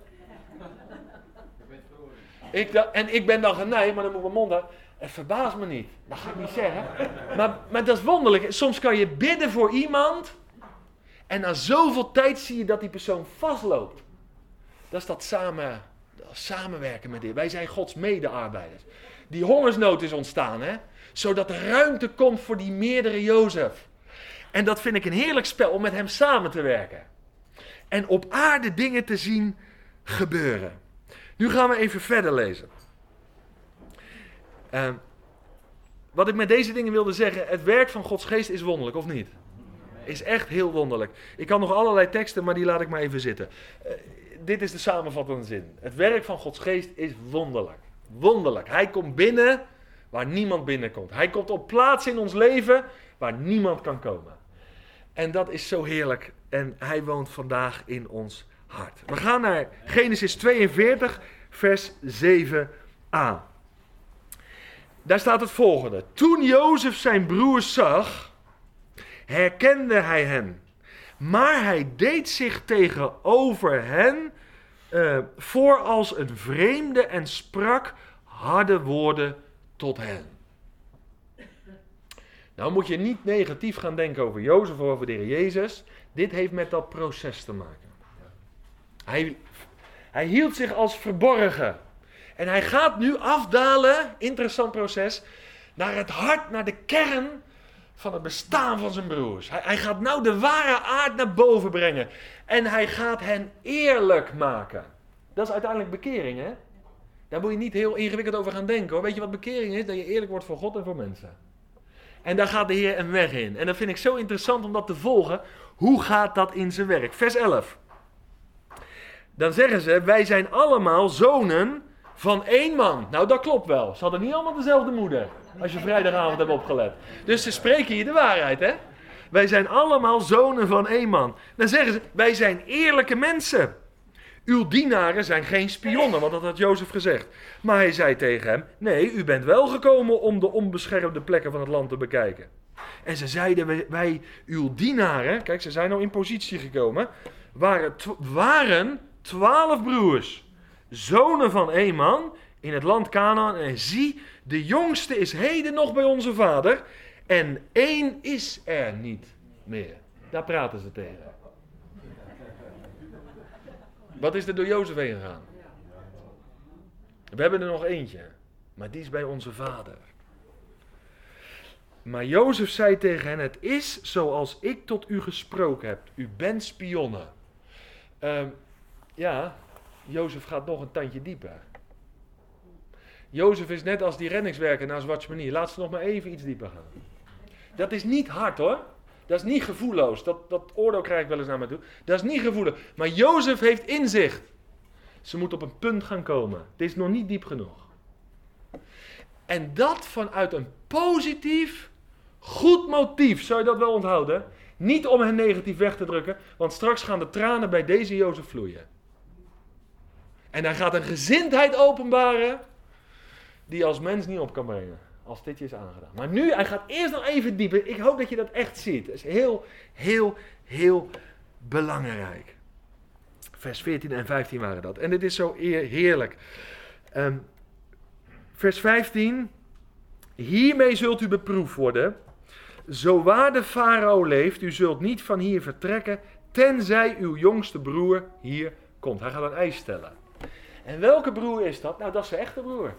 Ik, en ik ben dan geneigd, maar dan moet mijn mond uit. Het verbaast me niet. Dat ga ik niet zeggen. Maar, maar dat is wonderlijk. Soms kan je bidden voor iemand. En na zoveel tijd zie je dat die persoon vastloopt. Dat is dat samen, samenwerken met dit. Wij zijn Gods medearbeiders. Die hongersnood is ontstaan, hè? Zodat er ruimte komt voor die meerdere Jozef. En dat vind ik een heerlijk spel om met hem samen te werken. En op aarde dingen te zien gebeuren. Nu gaan we even verder lezen. Uh, wat ik met deze dingen wilde zeggen, het werk van Gods geest is wonderlijk, of niet? Is echt heel wonderlijk. Ik kan nog allerlei teksten, maar die laat ik maar even zitten. Uh, dit is de samenvattende zin. Het werk van Gods geest is wonderlijk. Wonderlijk. Hij komt binnen waar niemand binnenkomt. Hij komt op plaats in ons leven waar niemand kan komen. En dat is zo heerlijk. En hij woont vandaag in ons hart. We gaan naar Genesis 42, vers 7a. Daar staat het volgende. Toen Jozef zijn broers zag, herkende hij hen. Maar hij deed zich tegenover hen uh, voor als een vreemde en sprak harde woorden tot hen. Nou moet je niet negatief gaan denken over Jozef of over de Heer Jezus. Dit heeft met dat proces te maken. Hij, hij hield zich als verborgen. En hij gaat nu afdalen, interessant proces, naar het hart, naar de kern van het bestaan van zijn broers. Hij, hij gaat nou de ware aard naar boven brengen. En hij gaat hen eerlijk maken. Dat is uiteindelijk bekering, hè? Daar moet je niet heel ingewikkeld over gaan denken hoor. Weet je wat bekering is? Dat je eerlijk wordt voor God en voor mensen. En daar gaat de Heer een weg in. En dat vind ik zo interessant om dat te volgen. Hoe gaat dat in zijn werk? Vers 11. Dan zeggen ze: Wij zijn allemaal zonen van één man. Nou, dat klopt wel. Ze hadden niet allemaal dezelfde moeder. Als je vrijdagavond hebt opgelet. Dus ze spreken hier de waarheid, hè? Wij zijn allemaal zonen van één man. Dan zeggen ze: Wij zijn eerlijke mensen. Uw dienaren zijn geen spionnen, want dat had Jozef gezegd. Maar hij zei tegen hem: Nee, u bent wel gekomen om de onbeschermde plekken van het land te bekijken. En ze zeiden: Wij, uw dienaren, kijk, ze zijn al in positie gekomen, waren, waren twaalf broers, zonen van één man in het land Canaan. En zie, de jongste is heden nog bij onze vader, en één is er niet meer. Daar praten ze tegen. Wat is er door Jozef heen gegaan? We hebben er nog eentje, maar die is bij onze vader. Maar Jozef zei tegen hen: Het is zoals ik tot u gesproken heb. U bent spionnen. Uh, ja, Jozef gaat nog een tandje dieper. Jozef is net als die reddingswerker naar Zwartsmanie. Laat ze nog maar even iets dieper gaan. Dat is niet hard hoor. Dat is niet gevoelloos. Dat, dat oordeel krijg ik wel eens naar me toe. Dat is niet gevoelig. Maar Jozef heeft inzicht. Ze moet op een punt gaan komen. Het is nog niet diep genoeg. En dat vanuit een positief, goed motief. Zou je dat wel onthouden? Niet om hen negatief weg te drukken. Want straks gaan de tranen bij deze Jozef vloeien. En hij gaat een gezindheid openbaren. Die als mens niet op kan brengen als dit je is aangedaan. Maar nu, hij gaat eerst nog even dieper. Ik hoop dat je dat echt ziet. Dat is heel, heel, heel belangrijk. Vers 14 en 15 waren dat. En dit is zo heerlijk. Um, vers 15. Hiermee zult u beproefd worden. Zo waar de farao leeft, u zult niet van hier vertrekken, tenzij uw jongste broer hier komt. Hij gaat een eis stellen. En welke broer is dat? Nou, dat is zijn echte broer.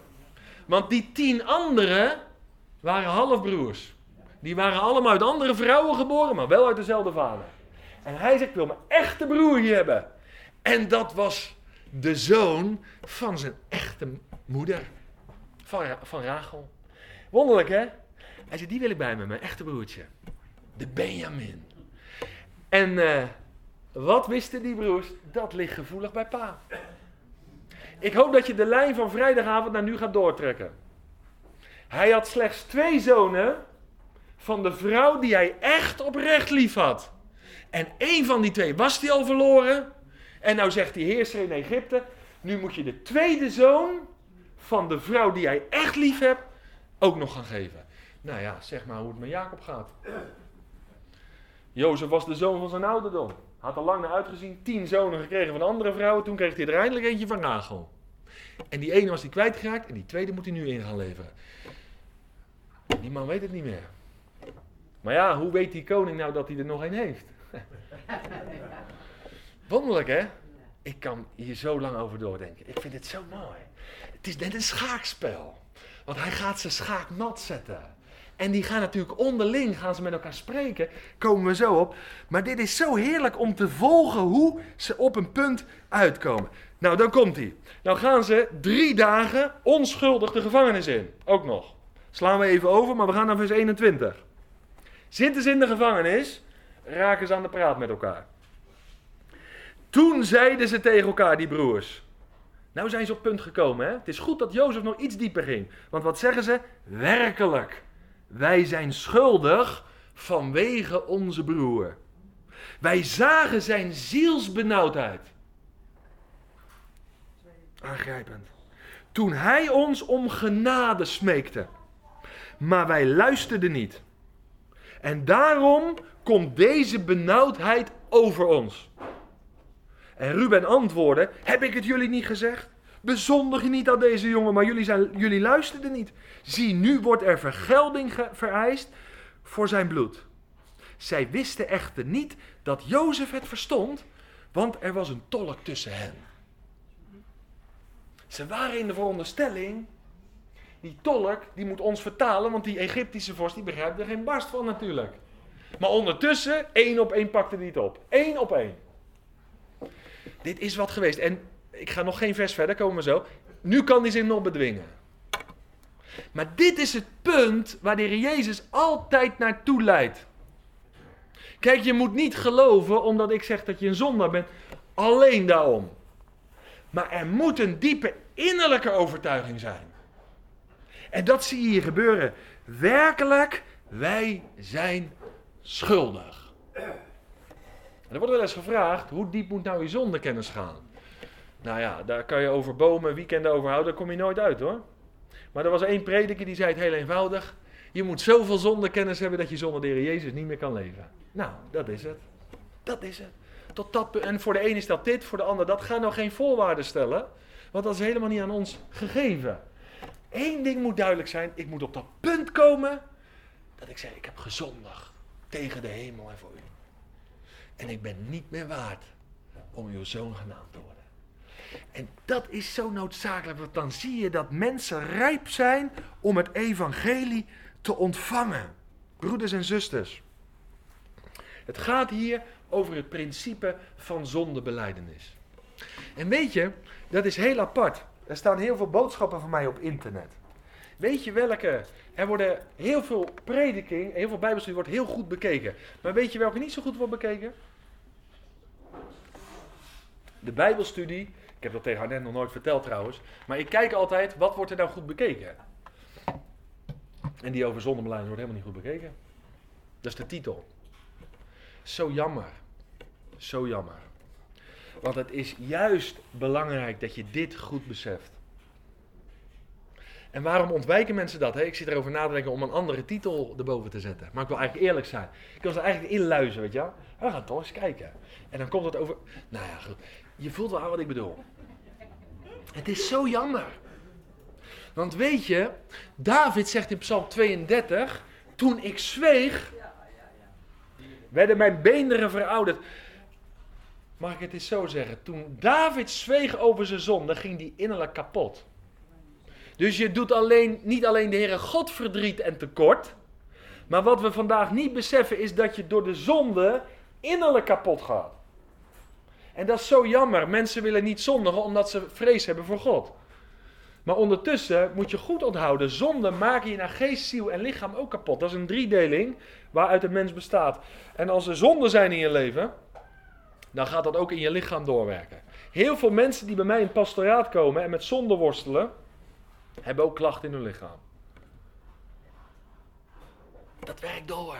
Want die tien anderen waren halfbroers. Die waren allemaal uit andere vrouwen geboren, maar wel uit dezelfde vader. En hij zegt, ik wil mijn echte broer hier hebben. En dat was de zoon van zijn echte moeder. Van, van Rachel. Wonderlijk hè? Hij zei, die wil ik bij me, mijn echte broertje. De Benjamin. En uh, wat wisten die broers? Dat ligt gevoelig bij pa. Ik hoop dat je de lijn van vrijdagavond naar nu gaat doortrekken. Hij had slechts twee zonen van de vrouw die hij echt oprecht lief had. En één van die twee was hij al verloren. En nou zegt die heerser in Egypte, nu moet je de tweede zoon van de vrouw die hij echt lief hebt ook nog gaan geven. Nou ja, zeg maar hoe het met Jacob gaat. Jozef was de zoon van zijn ouderdom. Had al lang naar uitgezien, tien zonen gekregen van andere vrouwen. Toen kreeg hij er eindelijk eentje van Rachel. En die ene was hij kwijtgeraakt en die tweede moet hij nu in gaan leveren. Die man weet het niet meer. Maar ja, hoe weet die koning nou dat hij er nog een heeft? Wonderlijk hè? Ik kan hier zo lang over doordenken. Ik vind het zo mooi. Het is net een schaakspel. Want hij gaat zijn schaak nat zetten. En die gaan natuurlijk onderling, gaan ze met elkaar spreken. Komen we zo op. Maar dit is zo heerlijk om te volgen hoe ze op een punt uitkomen. Nou, dan komt hij. Nou gaan ze drie dagen onschuldig de gevangenis in. Ook nog. Slaan we even over, maar we gaan naar vers 21. Zitten ze in de gevangenis, raken ze aan de praat met elkaar. Toen zeiden ze tegen elkaar, die broers. Nou zijn ze op punt gekomen. Hè? Het is goed dat Jozef nog iets dieper ging. Want wat zeggen ze? Werkelijk, wij zijn schuldig vanwege onze broer. Wij zagen zijn zielsbenauwdheid. Aangrijpend. Toen hij ons om genade smeekte. Maar wij luisterden niet. En daarom komt deze benauwdheid over ons. En Ruben antwoordde: Heb ik het jullie niet gezegd? Bezondig je niet aan deze jongen, maar jullie, zijn, jullie luisterden niet. Zie, nu wordt er vergelding vereist voor zijn bloed. Zij wisten echter niet dat Jozef het verstond, want er was een tolk tussen hen. Ze waren in de veronderstelling, die tolk die moet ons vertalen, want die Egyptische vorst die begrijpt er geen barst van natuurlijk. Maar ondertussen, één op één pakte hij het op. Eén op één. Dit is wat geweest. En ik ga nog geen vers verder, komen we zo. Nu kan hij zich nog bedwingen. Maar dit is het punt waar de Heer Jezus altijd naartoe leidt. Kijk, je moet niet geloven omdat ik zeg dat je een zondaar bent. Alleen daarom. Maar er moet een diepe innerlijke overtuiging zijn. En dat zie je hier gebeuren. Werkelijk, wij zijn schuldig. er wordt wel eens gevraagd, hoe diep moet nou je zondekennis gaan? Nou ja, daar kan je over bomen, weekenden over houden, daar kom je nooit uit hoor. Maar er was één prediker die zei het heel eenvoudig. Je moet zoveel zondekennis hebben dat je zonder de Heer Jezus niet meer kan leven. Nou, dat is het. Dat is het. Tot dat, en voor de een is dat dit, voor de ander dat. Ga nou geen voorwaarden stellen, want dat is helemaal niet aan ons gegeven. Eén ding moet duidelijk zijn, ik moet op dat punt komen dat ik zeg, ik heb gezondigd tegen de hemel en voor u. En ik ben niet meer waard om uw zoon genaamd te worden. En dat is zo noodzakelijk, want dan zie je dat mensen rijp zijn om het evangelie te ontvangen. Broeders en zusters. Het gaat hier over het principe van zondebeleidenis. En weet je, dat is heel apart. Er staan heel veel boodschappen van mij op internet. Weet je welke? Er worden heel veel prediking, heel veel bijbelstudie wordt heel goed bekeken. Maar weet je welke niet zo goed wordt bekeken? De bijbelstudie, ik heb dat tegen haar net nog nooit verteld trouwens. Maar ik kijk altijd, wat wordt er nou goed bekeken? En die over zondebeleid wordt helemaal niet goed bekeken. Dat is de titel. Zo jammer. Zo jammer. Want het is juist belangrijk dat je dit goed beseft. En waarom ontwijken mensen dat? Hè? Ik zit erover na te denken om een andere titel erboven te zetten. Maar ik wil eigenlijk eerlijk zijn. Ik wil ze eigenlijk inluizen, weet je wel. We gaan toch eens kijken. En dan komt het over... Nou ja, goed. Je voelt wel aan wat ik bedoel. Het is zo jammer. Want weet je, David zegt in Psalm 32... Toen ik zweeg, werden mijn beenderen verouderd. Mag ik het eens zo zeggen? Toen David zweeg over zijn zonde, ging die innerlijk kapot. Dus je doet alleen, niet alleen de Heere God verdriet en tekort. Maar wat we vandaag niet beseffen is dat je door de zonde innerlijk kapot gaat. En dat is zo jammer. Mensen willen niet zondigen omdat ze vrees hebben voor God. Maar ondertussen moet je goed onthouden: zonde maak je naar geest, ziel en lichaam ook kapot. Dat is een driedeling waaruit de mens bestaat. En als er zonden zijn in je leven, dan gaat dat ook in je lichaam doorwerken. Heel veel mensen die bij mij in pastoraat komen en met zonde worstelen, hebben ook klachten in hun lichaam. Dat werkt door.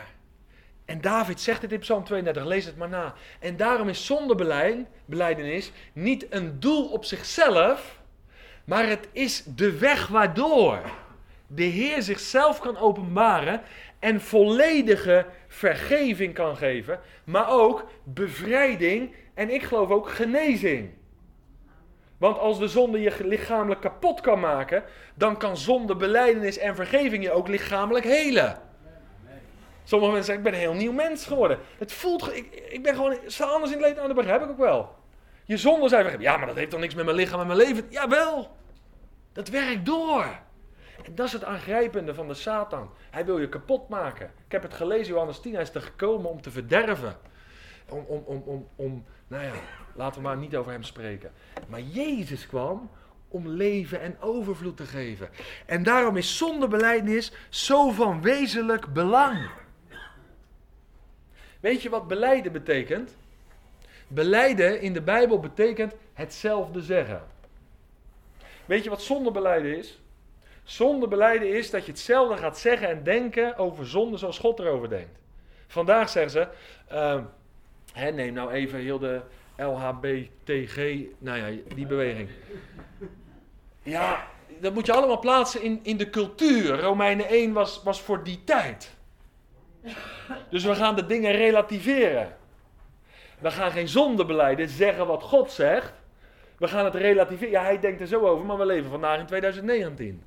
En David zegt het in Psalm 32, lees het maar na. En daarom is zondebeleidenis niet een doel op zichzelf, maar het is de weg waardoor. de Heer zichzelf kan openbaren en volledige vergeving kan geven, maar ook bevrijding en ik geloof ook genezing. Want als de zonde je lichamelijk kapot kan maken, dan kan zonde, beleidenis en vergeving je ook lichamelijk helen. Sommige mensen zeggen, ik ben een heel nieuw mens geworden. Het voelt, ik, ik ben gewoon, sta anders in het leven, nou, dat begrijp ik ook wel. Je zonde zijn. Ja, maar dat heeft toch niks met mijn lichaam en mijn leven? Jawel, dat werkt door. En dat is het aangrijpende van de Satan. Hij wil je kapot maken. Ik heb het gelezen, Johannes 10, hij is er gekomen om te verderven. Om, om, om, om, om nou ja, laten we maar niet over hem spreken. Maar Jezus kwam om leven en overvloed te geven. En daarom is zondebeleidnis zo van wezenlijk belang. Weet je wat beleiden betekent? Beleiden in de Bijbel betekent hetzelfde zeggen. Weet je wat zondebeleiden is? Zondebeleiden is dat je hetzelfde gaat zeggen en denken over zonde zoals God erover denkt. Vandaag zeggen ze, uh, hè, neem nou even heel de LHBTG, nou ja, die beweging. Ja, dat moet je allemaal plaatsen in, in de cultuur. Romeinen 1 was, was voor die tijd. Dus we gaan de dingen relativeren. We gaan geen zonde beleiden, zeggen wat God zegt. We gaan het relativeren. Ja, hij denkt er zo over, maar we leven vandaag in 2019.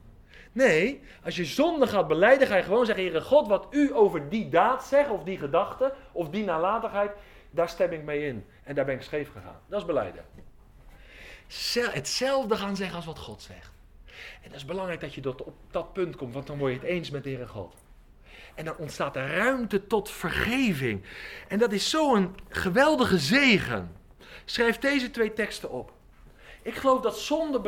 Nee, als je zonde gaat beleiden, ga je gewoon zeggen: Heere God, wat u over die daad zegt, of die gedachte, of die nalatigheid, daar stem ik mee in. En daar ben ik scheef gegaan. Dat is beleiden. Hetzelfde gaan zeggen als wat God zegt. En dat is belangrijk dat je tot op dat punt komt, want dan word je het eens met Heere God. En dan ontstaat er ruimte tot vergeving. En dat is zo'n geweldige zegen. Schrijf deze twee teksten op. Ik geloof dat zonder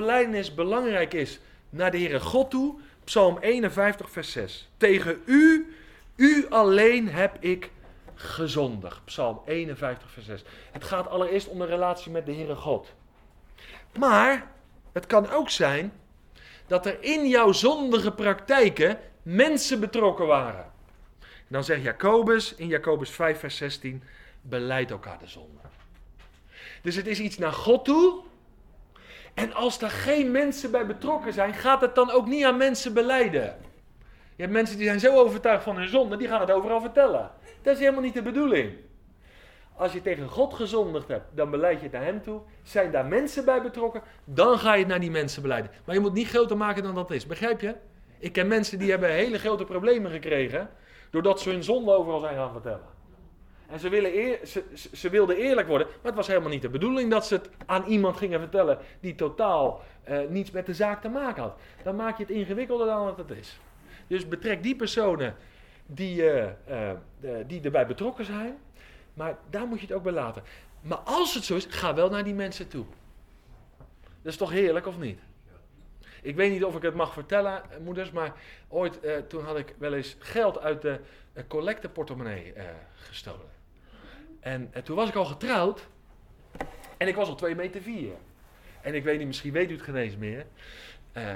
belangrijk is naar de Heere God toe. Psalm 51, vers 6. Tegen u, u alleen heb ik gezondigd. Psalm 51, vers 6. Het gaat allereerst om de relatie met de Heere God. Maar het kan ook zijn dat er in jouw zondige praktijken mensen betrokken waren. Dan zegt Jacobus in Jacobus 5, vers 16: beleid elkaar de zonde. Dus het is iets naar God toe. En als er geen mensen bij betrokken zijn, gaat het dan ook niet aan mensen beleiden. Je hebt mensen die zijn zo overtuigd van hun zonde, die gaan het overal vertellen. Dat is helemaal niet de bedoeling. Als je tegen God gezondigd hebt, dan beleid je het naar hem toe. Zijn daar mensen bij betrokken, dan ga je het naar die mensen beleiden. Maar je moet niet groter maken dan dat is. Begrijp je? Ik ken mensen die hebben hele grote problemen gekregen, doordat ze hun zonde overal zijn gaan vertellen. En ze, willen eer, ze, ze, wilden eerlijk worden, maar het was helemaal niet de bedoeling dat ze het aan iemand gingen vertellen die totaal uh, niets met de zaak te maken had. Dan maak je het ingewikkelder dan wat het is. Dus betrek die personen die, uh, uh, die erbij betrokken zijn, maar daar moet je het ook bij laten. Maar als het zo is, ga wel naar die mensen toe. Dat is toch heerlijk of niet? Ik weet niet of ik het mag vertellen, moeders, maar ooit toen had ik wel eens geld uit de collecteportemonnee gestolen. En, en, toen was ik al getrouwd. En ik was al 2 meter 4. En ik weet niet, misschien weet u het geen eens meer. Uh,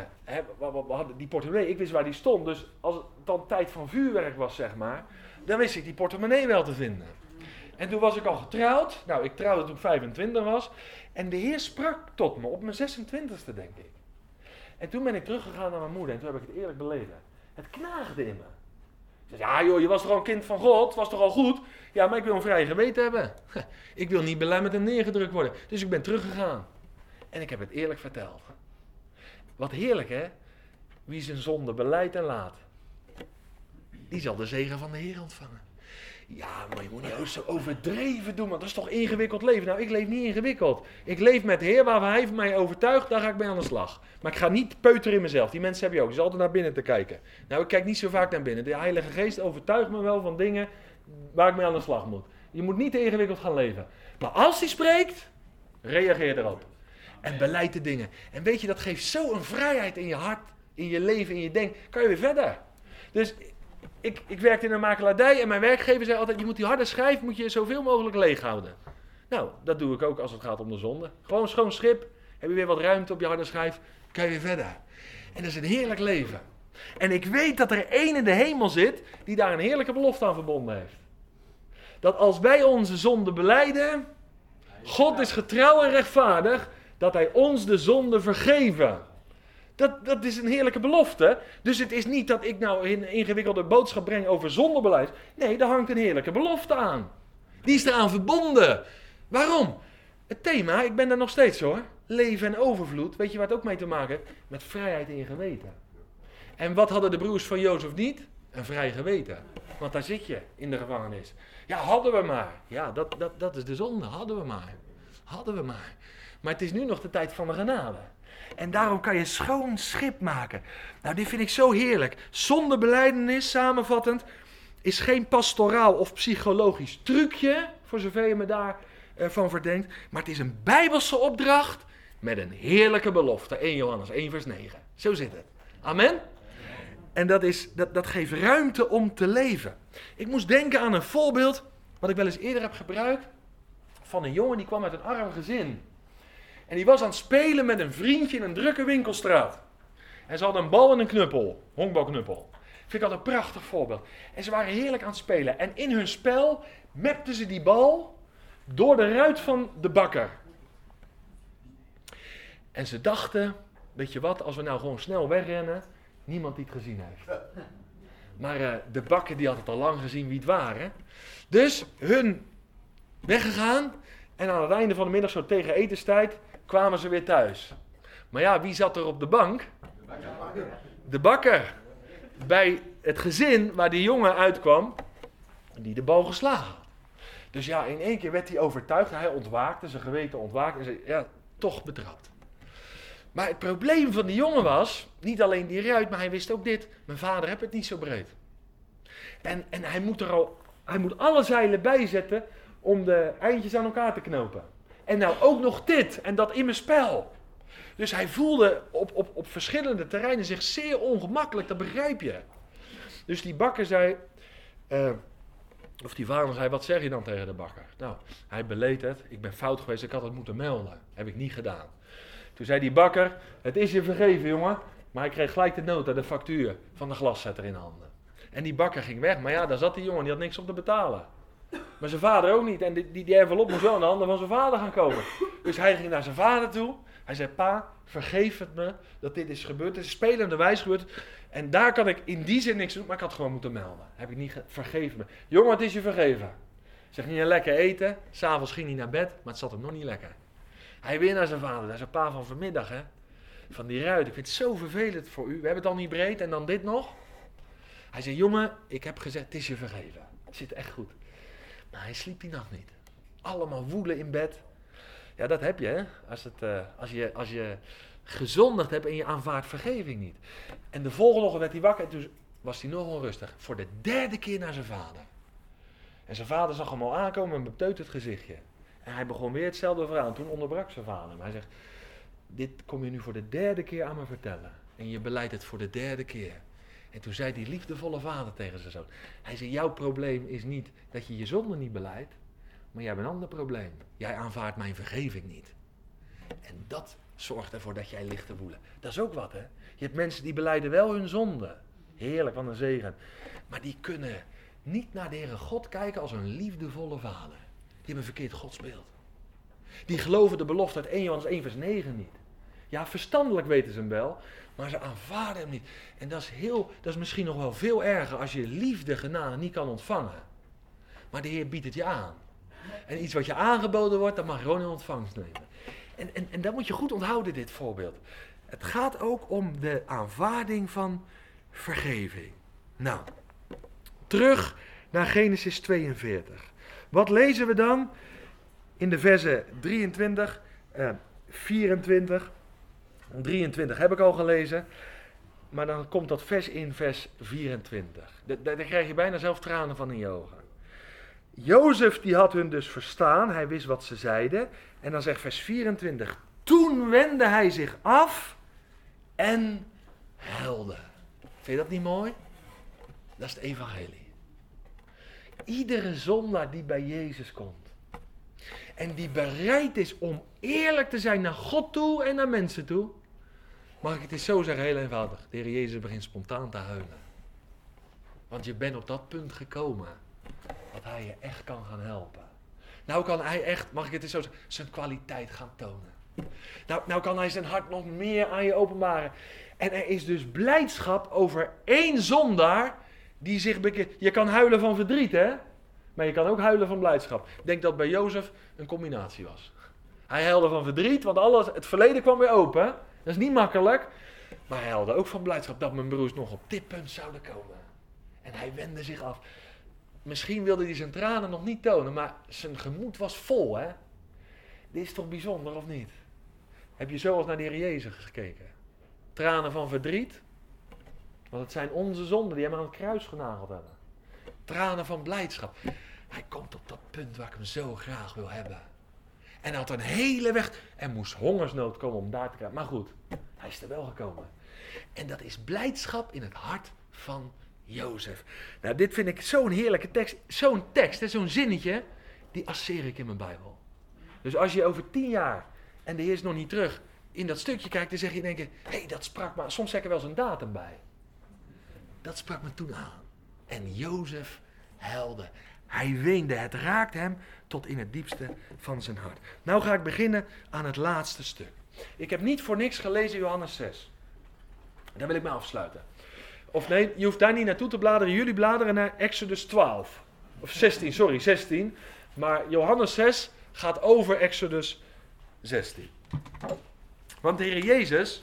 we, hadden die portemonnee, ik wist waar die stond. Dus als het dan tijd van vuurwerk was, zeg maar, dan wist ik die portemonnee wel te vinden. En toen was ik al getrouwd. Nou, ik trouwde toen ik 25 was. En de Heer sprak tot me op mijn 26e, denk ik. En toen ben ik teruggegaan naar mijn moeder en toen heb ik het eerlijk beleven. Het knaagde in me. Ja joh, je was toch al een kind van God, was toch al goed? Ja, maar ik wil een vrije geweten hebben. Ik wil niet belemmerd en neergedrukt worden. Dus ik ben teruggegaan. En ik heb het eerlijk verteld. Wat heerlijk hè? Wie zijn zonde beleidt en laat, die zal de zegen van de Heer ontvangen. Ja, maar je moet niet zo overdreven doen, want dat is toch ingewikkeld leven. Nou, ik leef niet ingewikkeld. Ik leef met de Heer waar hij van mij overtuigt, daar ga ik mee aan de slag. Maar ik ga niet peuteren in mezelf. Die mensen heb je ook. Is altijd naar binnen te kijken. Nou, ik kijk niet zo vaak naar binnen. De Heilige Geest overtuigt me wel van dingen waar ik mee aan de slag moet. Je moet niet te ingewikkeld gaan leven. Maar als hij spreekt, reageer erop. En beleid de dingen. En weet je, dat geeft zo'n vrijheid in je hart, in je leven, in je denk. Kan je weer verder. Dus ik, ik werkte in een makelaardij en mijn werkgever zei altijd: je moet die harde schijf moet je zoveel mogelijk leeg houden. Nou, dat doe ik ook als het gaat om de zonde. Gewoon schoon schip, heb je weer wat ruimte op je harde schijf, kan je weer verder. En dat is een heerlijk leven. En ik weet dat er één in de hemel zit die daar een heerlijke belofte aan verbonden heeft. Dat als wij onze zonde beleiden, God is getrouw en rechtvaardig, dat hij ons de zonde vergeven. Dat, dat is een heerlijke belofte. Dus het is niet dat ik nou een ingewikkelde boodschap breng over zonderbeleid. Nee, daar hangt een heerlijke belofte aan. Die is eraan verbonden. Waarom? Het thema, ik ben er nog steeds hoor. Leven en overvloed. Weet je waar het ook mee te maken heeft? Met vrijheid in je geweten. En wat hadden de broers van Jozef niet? Een vrij geweten. Want daar zit je in de gevangenis. Ja, hadden we maar. Ja, dat, dat, dat is de zonde. Hadden we maar. Hadden we maar. Maar het is nu nog de tijd van de genade. En daarom kan je schoon schip maken. Nou, dit vind ik zo heerlijk. Zonder beleidenis, samenvattend, is geen pastoraal of psychologisch trucje, voor zover je me daarvan uh, van verdenkt. Maar het is een bijbelse opdracht met een heerlijke belofte. 1 Johannes 1 vers 9. Zo zit het. Amen? En dat, is, dat, dat geeft ruimte om te leven. Ik moest denken aan een voorbeeld, wat ik wel eens eerder heb gebruikt, van een jongen die kwam uit een arm gezin. En die was aan het spelen met een vriendje in een drukke winkelstraat. En ze hadden een bal en een knuppel, honkbalknuppel. Vind ik altijd een prachtig voorbeeld. En ze waren heerlijk aan het spelen. En in hun spel mapten ze die bal door de ruit van de bakker. En ze dachten, weet je wat, als we nou gewoon snel wegrennen, niemand die het gezien heeft. Maar uh, de bakker die had het al lang gezien wie het waren. Dus hun weggegaan. En aan het einde van de middag, zo tegen etenstijd, kwamen ze weer thuis. Maar ja, wie zat er op de bank? De bakker. Bij het gezin waar die jongen uitkwam, die de bal geslagen. Dus ja, in één keer werd hij overtuigd. Hij ontwaakte, zijn geweten ontwaakte en zei, ja, toch betrapt. Maar het probleem van die jongen was, niet alleen die ruit, maar hij wist ook dit. Mijn vader heeft het niet zo breed. En, en hij, moet er al, hij moet alle zeilen bijzetten om de eindjes aan elkaar te knopen. En nou ook nog dit en dat in mijn spel. Dus hij voelde op, op, op verschillende terreinen zich zeer ongemakkelijk, dat begrijp je. Dus die bakker zei, uh, of die vader zei, wat zeg je dan tegen de bakker? Nou, hij beleed het, ik ben fout geweest, ik had het moeten melden. Heb ik niet gedaan. Toen zei die bakker, het is je vergeven jongen. Maar hij kreeg gelijk de nota, de factuur van de glaszetter in handen. En die bakker ging weg, maar ja, daar zat die jongen, die had niks om te betalen. Maar zijn vader ook niet. En die, die, die envelop moest wel in de handen van zijn vader gaan komen. Dus hij ging naar zijn vader toe. Hij zei, pa, vergeef het me dat dit is gebeurd. Het is spelende wijs gebeurd. En daar kan ik in die zin niks doen, maar ik had gewoon moeten melden. Heb ik niet vergeven me. Jongen, het is je vergeven. Zeg niet lekker eten. S'avonds ging hij naar bed, maar het zat hem nog niet lekker. Hij weer naar zijn vader. Is een pa van vanmiddag, hè. Van die ruit. Ik vind het zo vervelend voor u. We hebben het al niet breed en dan dit nog. Hij zei, jongen, ik heb gezegd, het is je vergeven. Het zit echt goed. Maar hij sliep die nacht niet. Allemaal woelen in bed. Ja, dat heb je, hè. Als, het, uh, als, je, als je gezondigd hebt en je aanvaardt vergeving niet. En de volgende ochtend werd hij wakker en toen was hij nog onrustig. Voor de derde keer naar zijn vader. En zijn vader zag hem al aankomen met een het gezichtje. En hij begon weer hetzelfde verhaal. En toen onderbrak zijn vader hem. Hij zegt, dit kom je nu voor de derde keer aan me vertellen. En je beleidt het voor de derde keer. En toen zei die liefdevolle vader tegen zijn zoon. Hij zei, jouw probleem is niet dat je je zonde niet beleidt. Maar jij hebt een ander probleem. Jij aanvaardt mijn vergeving niet. En dat zorgt ervoor dat jij ligt te woelen. Dat is ook wat, hè. Je hebt mensen die beleiden wel hun zonde. Heerlijk, van een zegen. Maar die kunnen niet naar de Heere God kijken als een liefdevolle vader. Die hebben een verkeerd godsbeeld. Die geloven de belofte uit 1 Johannes 1 vers 9 niet. Ja, verstandelijk weten ze hem wel, maar ze aanvaarden hem niet. En dat is, heel, dat is misschien nog wel veel erger als je liefde, genade niet kan ontvangen. Maar de Heer biedt het je aan. En iets wat je aangeboden wordt, dat mag je gewoon in ontvangst nemen. En, en, en dat moet je goed onthouden, dit voorbeeld. Het gaat ook om de aanvaarding van vergeving. Nou, terug naar Genesis 42. Wat lezen we dan? In de versen 23, eh, 24. 23 heb ik al gelezen. Maar dan komt dat vers in vers 24. Daar krijg je bijna zelf tranen van in je ogen. Jozef die had hun dus verstaan, hij wist wat ze zeiden. En dan zegt vers 24, toen wendde hij zich af en huilde. Vind je dat niet mooi? Dat is het evangelie. Iedere zondaar die bij Jezus komt. En die bereid is om eerlijk te zijn naar God toe en naar mensen toe. Mag ik het eens zo zeggen, heel eenvoudig. De Heer Jezus begint spontaan te huilen. Want je bent op dat punt gekomen. Dat hij je echt kan gaan helpen. Nou kan hij echt, mag ik het eens zo zeggen, zijn kwaliteit gaan tonen. Nou, nou kan hij zijn hart nog meer aan je openbaren. En er is dus blijdschap over één zondaar die zich. Je kan huilen van verdriet, hè? Maar je kan ook huilen van blijdschap. Ik denk dat bij Jozef een combinatie was. Hij huilde van verdriet, want alles, het verleden kwam weer open. Dat is niet makkelijk. Maar hij huilde ook van blijdschap dat mijn broers nog op dit punt zouden komen. En hij wendde zich af. Misschien wilde hij zijn tranen nog niet tonen, maar zijn gemoed was vol, hè? Dit is toch bijzonder, of niet? Heb je zoals naar de Heer Jezus gekeken? Tranen van verdriet. Want het zijn onze zonden die hem aan het kruis genageld hebben. Tranen van blijdschap. Hij komt op dat punt waar ik hem zo graag wil hebben. En had een hele weg. Er moest hongersnood komen om daar te krijgen. Maar goed, hij is er wel gekomen. En dat is blijdschap in het hart van Jozef. Nou, dit vind ik zo'n heerlijke tekst. Zo'n tekst, zo'n zinnetje, die asseer ik in mijn Bijbel. Dus als je over tien jaar, en de Heer is nog niet terug, in dat stukje kijkt, dan zeg je denken, hé, hey, dat sprak me, soms zeg ik er wel eens een datum bij. Dat sprak me toen aan. En Jozef huilde. Hij weende, het raakt hem tot in het diepste van zijn hart. Nou ga ik beginnen aan het laatste stuk. Ik heb niet voor niks gelezen Johannes 6. Daar wil ik mee afsluiten. Of nee, je hoeft daar niet naartoe te bladeren. Jullie bladeren naar Exodus 12. Of 16, sorry, 16. Maar Johannes 6 gaat over Exodus 16. Want de Heer Jezus,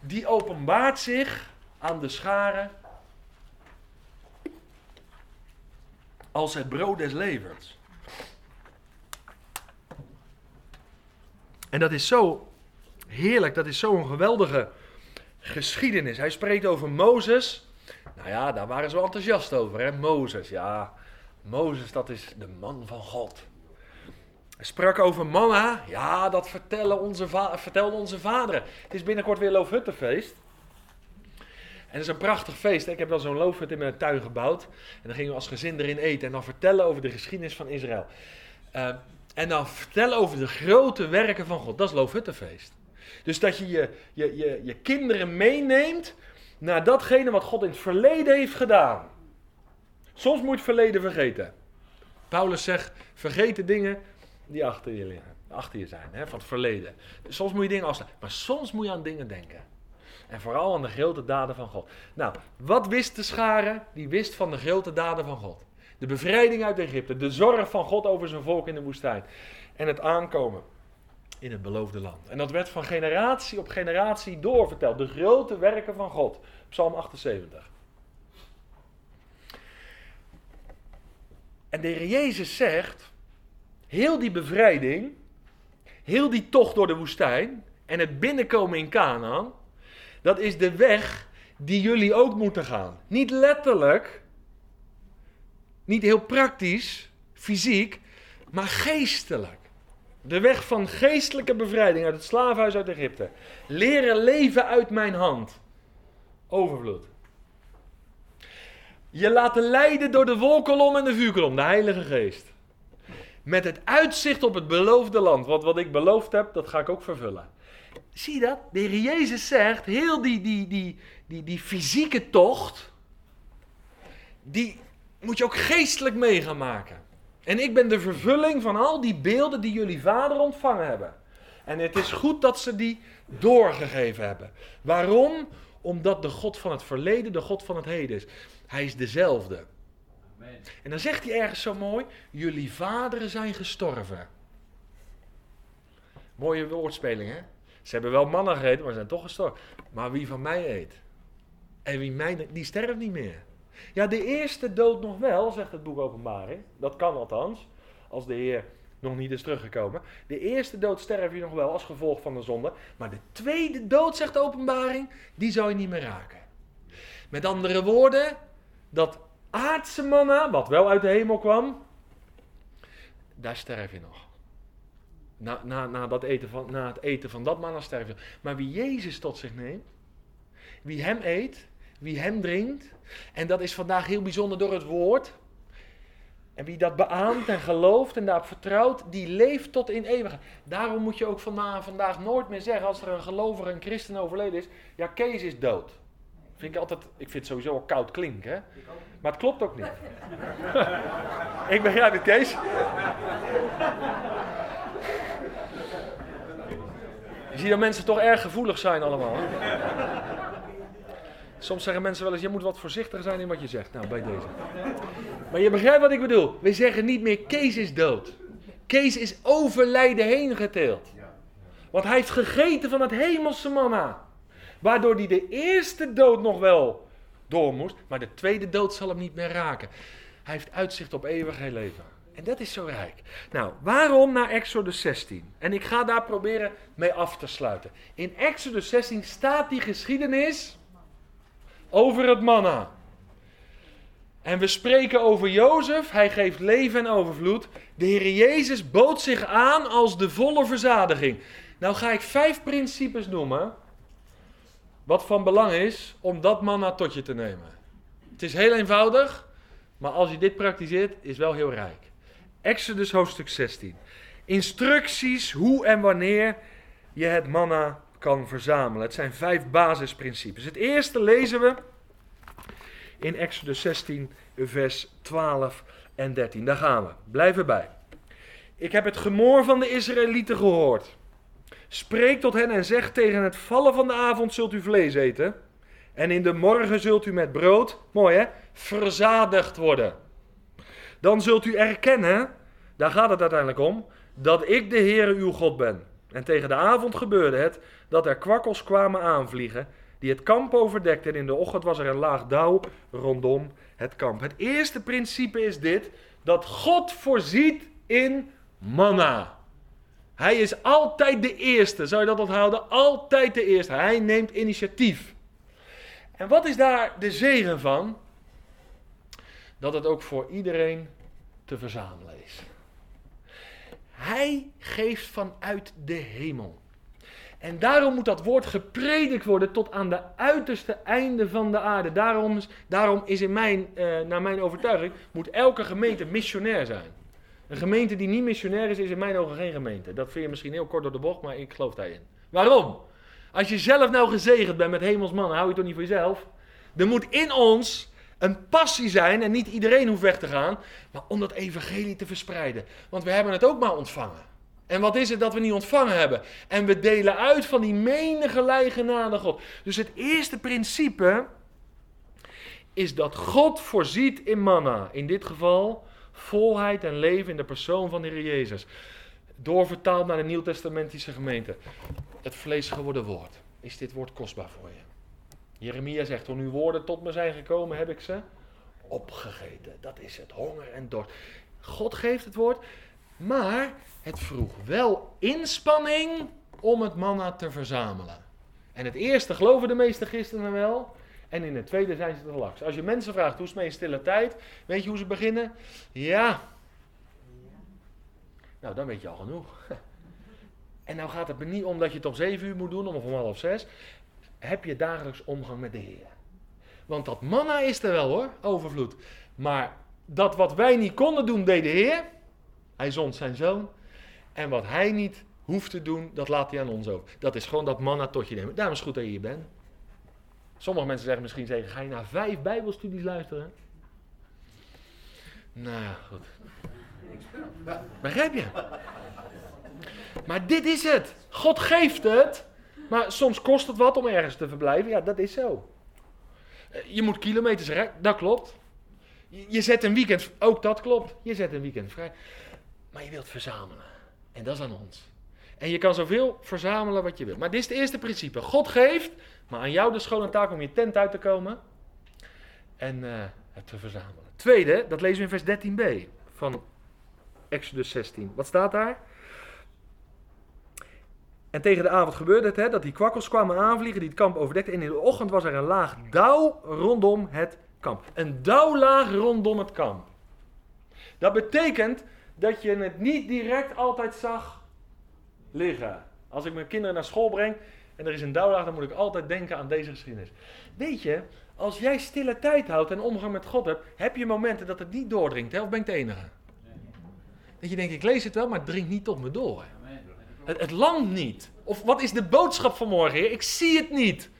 die openbaart zich aan de scharen als het brood des levens. En dat is zo heerlijk, dat is zo'n geweldige geschiedenis. Hij spreekt over Mozes. Nou ja, daar waren ze wel enthousiast over, hè? Mozes, ja. Mozes, dat is de man van God. Hij sprak over manna. Ja, dat vertellen onze vertelden onze vaderen. Het is binnenkort weer Loofhuttenfeest. En het is een prachtig feest. Ik heb wel zo'n loofhut in mijn tuin gebouwd. En dan gingen we als gezin erin eten. En dan vertellen over de geschiedenis van Israël. Uh, en dan vertellen over de grote werken van God. Dat is Loofhuttenfeest. Dus dat je je, je, je je kinderen meeneemt naar datgene wat God in het verleden heeft gedaan. Soms moet je het verleden vergeten. Paulus zegt, vergeet de dingen die achter je liggen. Achter je zijn, hè, van het verleden. Soms moet je dingen afsluiten. Maar soms moet je aan dingen denken. En vooral aan de grote daden van God. Nou, wat wist de schare? Die wist van de grote daden van God. De bevrijding uit Egypte. De zorg van God over zijn volk in de woestijn. En het aankomen in het beloofde land. En dat werd van generatie op generatie doorverteld. De grote werken van God. Psalm 78. En de Heer Jezus zegt, heel die bevrijding, heel die tocht door de woestijn en het binnenkomen in Canaan, dat is de weg die jullie ook moeten gaan. Niet letterlijk, niet heel praktisch, fysiek, maar geestelijk. De weg van geestelijke bevrijding uit het slavenhuis uit Egypte. Leren leven uit mijn hand. Overvloed. Je laten leiden door de wolkolom en de vuurkolom, de Heilige Geest. Met het uitzicht op het beloofde land. Want wat ik beloofd heb, dat ga ik ook vervullen. Zie je dat? De Heer Jezus zegt, heel die, die, die, die, die fysieke tocht, die moet je ook geestelijk mee gaan maken. En ik ben de vervulling van al die beelden die jullie vader ontvangen hebben. En het is goed dat ze die doorgegeven hebben. Waarom? Omdat de God van het verleden de God van het heden is. Hij is dezelfde. Amen. En dan zegt hij ergens zo mooi: Jullie vaderen zijn gestorven. Mooie woordspeling, hè? Ze hebben wel mannen gegeten, maar ze zijn toch gestorven. Maar wie van mij eet en wie mij, die sterft niet meer. Ja, de eerste dood nog wel, zegt het boek Openbaring. Dat kan althans, als de Heer nog niet is teruggekomen. De eerste dood sterf je nog wel als gevolg van de zonde. Maar de tweede dood, zegt de Openbaring, die zou je niet meer raken. Met andere woorden, dat aardse manna, wat wel uit de hemel kwam, daar sterf je nog. Na, na, na, dat eten van, na het eten van dat manna sterf je. Maar wie Jezus tot zich neemt, wie hem eet, wie hem drinkt, en dat is vandaag heel bijzonder door het woord. En wie dat beaamt en gelooft en daarop vertrouwt, die leeft tot in eeuwigheid. Daarom moet je ook vandaag, vandaag nooit meer zeggen, als er een gelovige, een christen overleden is, ja, Kees is dood. Vind ik altijd, ik vind het sowieso al koud klinken, hè? Maar het klopt ook niet. ik begrijp het, Kees. Je ziet dat mensen toch erg gevoelig zijn allemaal. Hè? Soms zeggen mensen wel eens, je moet wat voorzichtiger zijn in wat je zegt. Nou, bij deze. Maar je begrijpt wat ik bedoel. We zeggen niet meer, Kees is dood. Kees is over lijden heen geteeld. Want hij heeft gegeten van het hemelse manna. Waardoor hij de eerste dood nog wel door moest, maar de tweede dood zal hem niet meer raken. Hij heeft uitzicht op eeuwig leven. En dat is zo rijk. Nou, waarom naar Exodus 16? En ik ga daar proberen mee af te sluiten. In Exodus 16 staat die geschiedenis over het manna. En we spreken over Jozef, hij geeft leven en overvloed. De Heer Jezus bood zich aan als de volle verzadiging. Nou ga ik vijf principes noemen, wat van belang is om dat manna tot je te nemen. Het is heel eenvoudig, maar als je dit praktiseert, is wel heel rijk. Exodus hoofdstuk 16. Instructies hoe en wanneer je het manna kan verzamelen. Het zijn vijf basisprincipes. Het eerste lezen we in Exodus 16, vers 12 en 13. Daar gaan we. Blijf erbij. Ik heb het gemoor van de Israëlieten gehoord. Spreek tot hen en zeg tegen het vallen van de avond zult u vlees eten. En in de morgen zult u met brood, mooi hè, verzadigd worden. Dan zult u erkennen, daar gaat het uiteindelijk om, dat ik de Heere uw God ben. En tegen de avond gebeurde het dat er kwakkels kwamen aanvliegen, die het kamp overdekten. En in de ochtend was er een laag dauw rondom het kamp. Het eerste principe is dit, dat God voorziet in manna. Hij is altijd de eerste. Zou je dat onthouden? Altijd de eerste. Hij neemt initiatief. En wat is daar de zegen van? Dat het ook voor iedereen te verzamelen is. Hij geeft vanuit de hemel. En daarom moet dat woord gepredikt worden tot aan de uiterste einde van de aarde. Daarom, is, daarom is in mijn, uh, naar mijn overtuiging, moet elke gemeente missionair zijn. Een gemeente die niet missionair is, is in mijn ogen geen gemeente. Dat vind je misschien heel kort door de bocht, maar ik geloof daarin. Waarom? Als je zelf nou gezegend bent met hemelsmannen, hou je het toch niet voor jezelf? Er moet in ons een passie zijn, en niet iedereen hoeft weg te gaan, maar om dat evangelie te verspreiden. Want we hebben het ook maar ontvangen. En wat is het dat we niet ontvangen hebben? En we delen uit van die menige genade God. Dus het eerste principe is dat God voorziet in manna. In dit geval volheid en leven in de persoon van de Heer Jezus. Doorvertaald naar de Nieuwtestamentische gemeente. Het vlees geworden woord. Is dit woord kostbaar voor je? Jeremia zegt, toen uw woorden tot me zijn gekomen, heb ik ze opgegeten. Dat is het, honger en dorst. God geeft het woord, maar het vroeg wel inspanning om het manna te verzamelen. En het eerste geloven de meeste christenen wel. En in het tweede zijn ze te laks. Als je mensen vraagt hoe is mee stille tijd, weet je hoe ze beginnen? Ja. Nou, dan weet je al genoeg. En nou gaat het me niet om dat je het om zeven uur moet doen of om half zes. Heb je dagelijks omgang met de Heer. Want dat manna is er wel hoor, overvloed. Maar dat wat wij niet konden doen, deed de Heer. Hij zond zijn zoon. En wat hij niet hoeft te doen, dat laat hij aan ons over. Dat is gewoon dat manna tot je nemen. Daarom is goed dat je hier bent. Sommige mensen zeggen misschien zeggen, ga je naar vijf bijbelstudies luisteren? Nou, goed. Begrijp je? Maar dit is het. God geeft het. Maar soms kost het wat om ergens te verblijven. Ja, dat is zo. Je moet kilometers rijden. Dat klopt. Je zet een weekend, ook dat klopt. Je zet een weekend vrij. Maar je wilt verzamelen. En dat is aan ons. En je kan zoveel verzamelen wat je wilt. Maar dit is het eerste principe. God geeft, maar aan jou de schone taak om je tent uit te komen en uh, het te verzamelen. Tweede, dat lezen we in vers 13b van Exodus 16. Wat staat daar? En tegen de avond gebeurde het hè, dat die kwakkels kwamen aanvliegen die het kamp overdekten. En in de ochtend was er een laag dauw rondom het kamp. Een dauwlaag rondom het kamp. Dat betekent dat je het niet direct altijd zag liggen. Als ik mijn kinderen naar school breng en er is een dauwlaag, dan moet ik altijd denken aan deze geschiedenis. Weet je, als jij stille tijd houdt en omgang met God hebt, heb je momenten dat het niet doordringt, hè? of ben ik de enige? Dat je denkt, ik lees het wel, maar het dringt niet tot me door. Het, het landt niet. Of wat is de boodschap van morgen, heer? Ik zie het niet.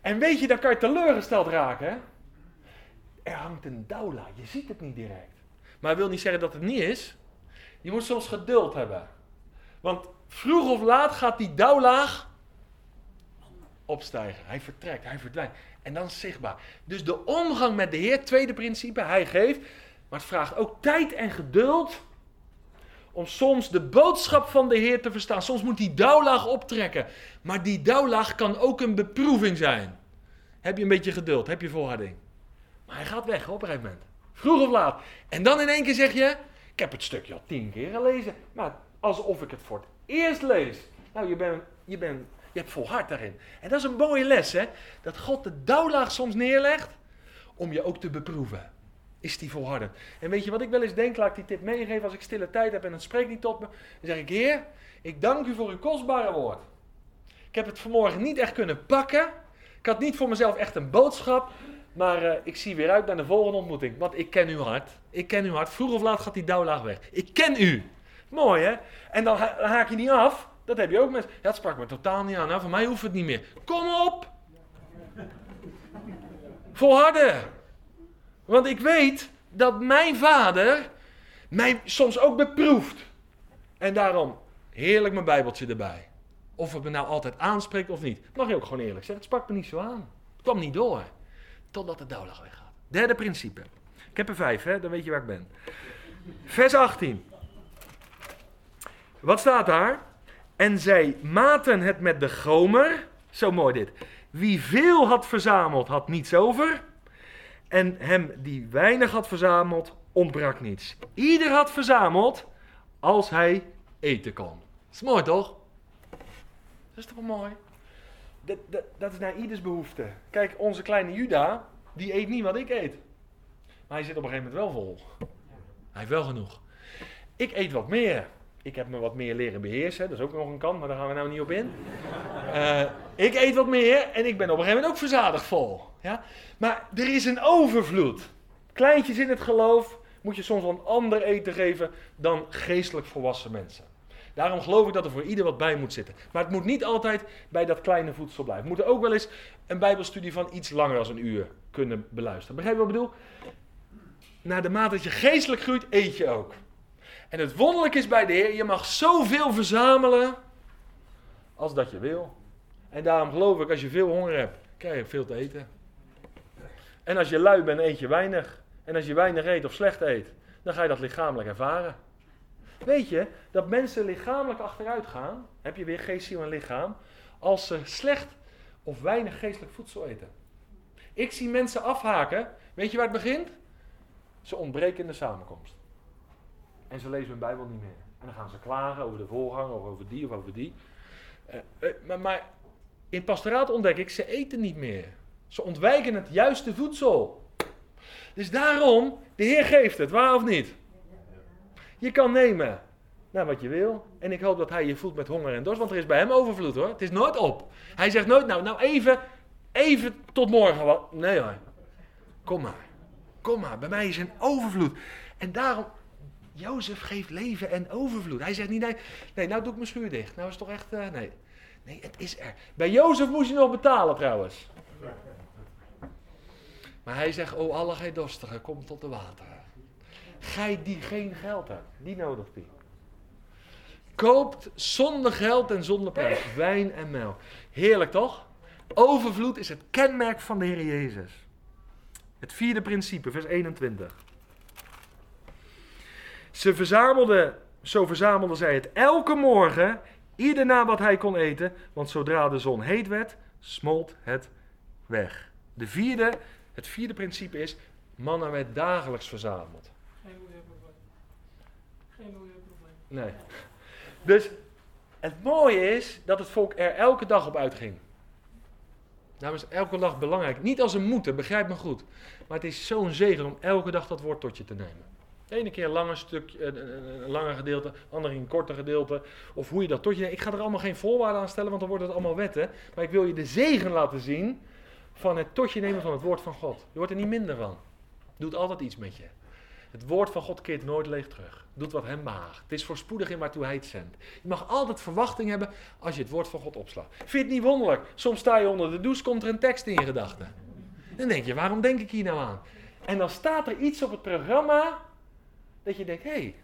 En weet je, dan kan je teleurgesteld raken. Er hangt een dauwlaag, je ziet het niet direct. Maar dat wil niet zeggen dat het niet is. Je moet soms geduld hebben. Want Vroeg of laat gaat die dauwlaag opstijgen. Hij vertrekt, hij verdwijnt. En dan zichtbaar. Dus de omgang met de Heer, tweede principe, hij geeft. Maar het vraagt ook tijd en geduld om soms de boodschap van de Heer te verstaan. Soms moet die dauwlaag optrekken. Maar die dauwlaag kan ook een beproeving zijn. Heb je een beetje geduld, heb je volharding. Maar hij gaat weg op een gegeven moment. Vroeg of laat. En dan in één keer zeg je, ik heb het stukje al tien keer gelezen. Maar alsof ik het voor het eerst lees. Nou, je, bent, je, bent, je hebt volhard daarin. En dat is een mooie les, hè. Dat God de dauwlaag soms neerlegt om je ook te beproeven is die volharden. En weet je wat ik wel eens denk, laat ik die tip meegeven als ik stille tijd heb en het spreekt niet tot me. Dan zeg ik, Heer, ik dank u voor uw kostbare woord. Ik heb het vanmorgen niet echt kunnen pakken. Ik had niet voor mezelf echt een boodschap. Maar uh, ik zie weer uit naar de volgende ontmoeting. Want ik ken uw hart. Ik ken uw hart. Vroeg of laat gaat die dauwlaag weg. Ik ken u. Mooi hè? En dan, ha dan haak je niet af. Dat heb je ook. Ja, het sprak me totaal niet aan. Nou, voor mij hoeft het niet meer. Kom op! Volharden! Want ik weet dat mijn vader mij soms ook beproeft. En daarom heerlijk mijn Bijbeltje erbij. Of het me nou altijd aanspreekt of niet. Mag je ook gewoon eerlijk zeggen. Het sprak me niet zo aan. Het kwam niet door. Totdat de dauwlag weggaat. Derde principe. Ik heb er vijf, hè? dan weet je waar ik ben. Vers 18. Wat staat daar? En zij maten het met de gomer. Zo mooi dit. Wie veel had verzameld, had niets over. En hem die weinig had verzameld, ontbrak niets. Ieder had verzameld als hij eten kon. Dat is mooi toch? Dat is toch wel mooi? Dat, dat, dat is naar ieders behoefte. Kijk, onze kleine Juda, die eet niet wat ik eet. Maar hij zit op een gegeven moment wel vol. Hij heeft wel genoeg. Ik eet wat meer. Ik heb me wat meer leren beheersen. Dat is ook nog een kant, maar daar gaan we nou niet op in. Uh, ik eet wat meer en ik ben op een gegeven moment ook verzadigd vol. Ja? Maar er is een overvloed. Kleintjes in het geloof moet je soms een ander eten geven dan geestelijk volwassen mensen. Daarom geloof ik dat er voor ieder wat bij moet zitten. Maar het moet niet altijd bij dat kleine voedsel blijven. We moeten ook wel eens een bijbelstudie van iets langer dan een uur kunnen beluisteren. Begrijp je wat ik bedoel? Naar de mate dat je geestelijk groeit, eet je ook. En het wonderlijke is bij de Heer, je mag zoveel verzamelen als dat je wil. En daarom geloof ik, als je veel honger hebt, krijg je veel te eten. En als je lui bent, eet je weinig. En als je weinig eet of slecht eet, dan ga je dat lichamelijk ervaren. Weet je dat mensen lichamelijk achteruit gaan? Heb je weer geest, ziel en lichaam? Als ze slecht of weinig geestelijk voedsel eten. Ik zie mensen afhaken. Weet je waar het begint? Ze ontbreken in de samenkomst. En ze lezen hun Bijbel niet meer. En dan gaan ze klagen over de voorganger of over die of over die. Uh, uh, maar, maar in pastoraat ontdek ik, ze eten niet meer. Ze ontwijken het juiste voedsel. Dus daarom, de Heer geeft het, waar of niet? Je kan nemen naar wat je wil. En ik hoop dat hij je voelt met honger en dorst, want er is bij hem overvloed hoor. Het is nooit op. Hij zegt nooit, nou, nou even, even tot morgen wat. Nee hoor. Kom maar. Kom maar, bij mij is een overvloed. En daarom, Jozef geeft leven en overvloed. Hij zegt niet, nee, nee nou doe ik mijn schuur dicht. Nou is toch echt, uh, nee. Nee, het is er. Bij Jozef moest je nog betalen trouwens. Maar hij zegt, o alle gij dorstigen, kom tot de water. Gij die geen geld hebt, die nodigt hij. Koopt zonder geld en zonder prijs wijn en melk. Heerlijk toch? Overvloed is het kenmerk van de Heer Jezus. Het vierde principe, vers 21. Ze verzamelden, zo verzamelden zij het elke morgen, ieder na wat hij kon eten, want zodra de zon heet werd, smolt het weg. De vierde, het vierde principe is, mannen werd dagelijks verzameld. Geen probleem. Geen probleem. Nee. Dus het mooie is dat het volk er elke dag op uitging. Daarom is elke dag belangrijk. Niet als een moeten, begrijp me goed. Maar het is zo'n zegen om elke dag dat woord tot je te nemen. De ene keer een langer stukje, een langer gedeelte, andere een korter gedeelte. Of hoe je dat tot je. Ik ga er allemaal geen voorwaarden aan stellen, want dan wordt het allemaal wetten. Maar ik wil je de zegen laten zien van het tot je nemen van het woord van God. Je wordt er niet minder van. Doet altijd iets met je. Het woord van God keert nooit leeg terug. Doet wat hem behaagt. Het is voorspoedig in waartoe hij het zendt. Je mag altijd verwachting hebben als je het woord van God opslaat. Vind je het niet wonderlijk? Soms sta je onder de douche, komt er een tekst in je gedachten. Dan denk je, waarom denk ik hier nou aan? En dan staat er iets op het programma dat je denkt, hé, hey,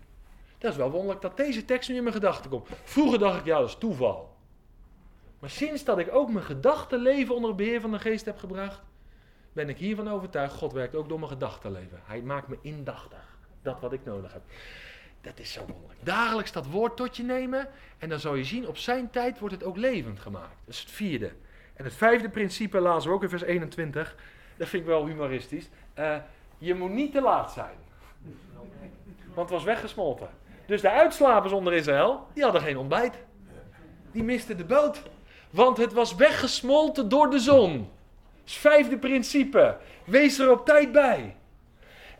Dat is wel wonderlijk dat deze tekst nu in mijn gedachten komt. Vroeger dacht ik, ja, dat is toeval. Maar sinds dat ik ook mijn gedachtenleven onder het beheer van de geest heb gebracht, ben ik hiervan overtuigd, God werkt ook door mijn gedachtenleven. Hij maakt me indachtig. Dat wat ik nodig heb. Dat is zo wonderlijk. Dagelijks dat woord tot je nemen en dan zal je zien, op zijn tijd wordt het ook levend gemaakt. Dat is het vierde. En het vijfde principe lazen we ook in vers 21. Dat vind ik wel humoristisch. Uh, je moet niet te laat zijn. Want het was weggesmolten. Dus de uitslapers onder Israël, die hadden geen ontbijt. Die misten de boot. Want het was weggesmolten door de zon. Is vijfde principe. Wees er op tijd bij.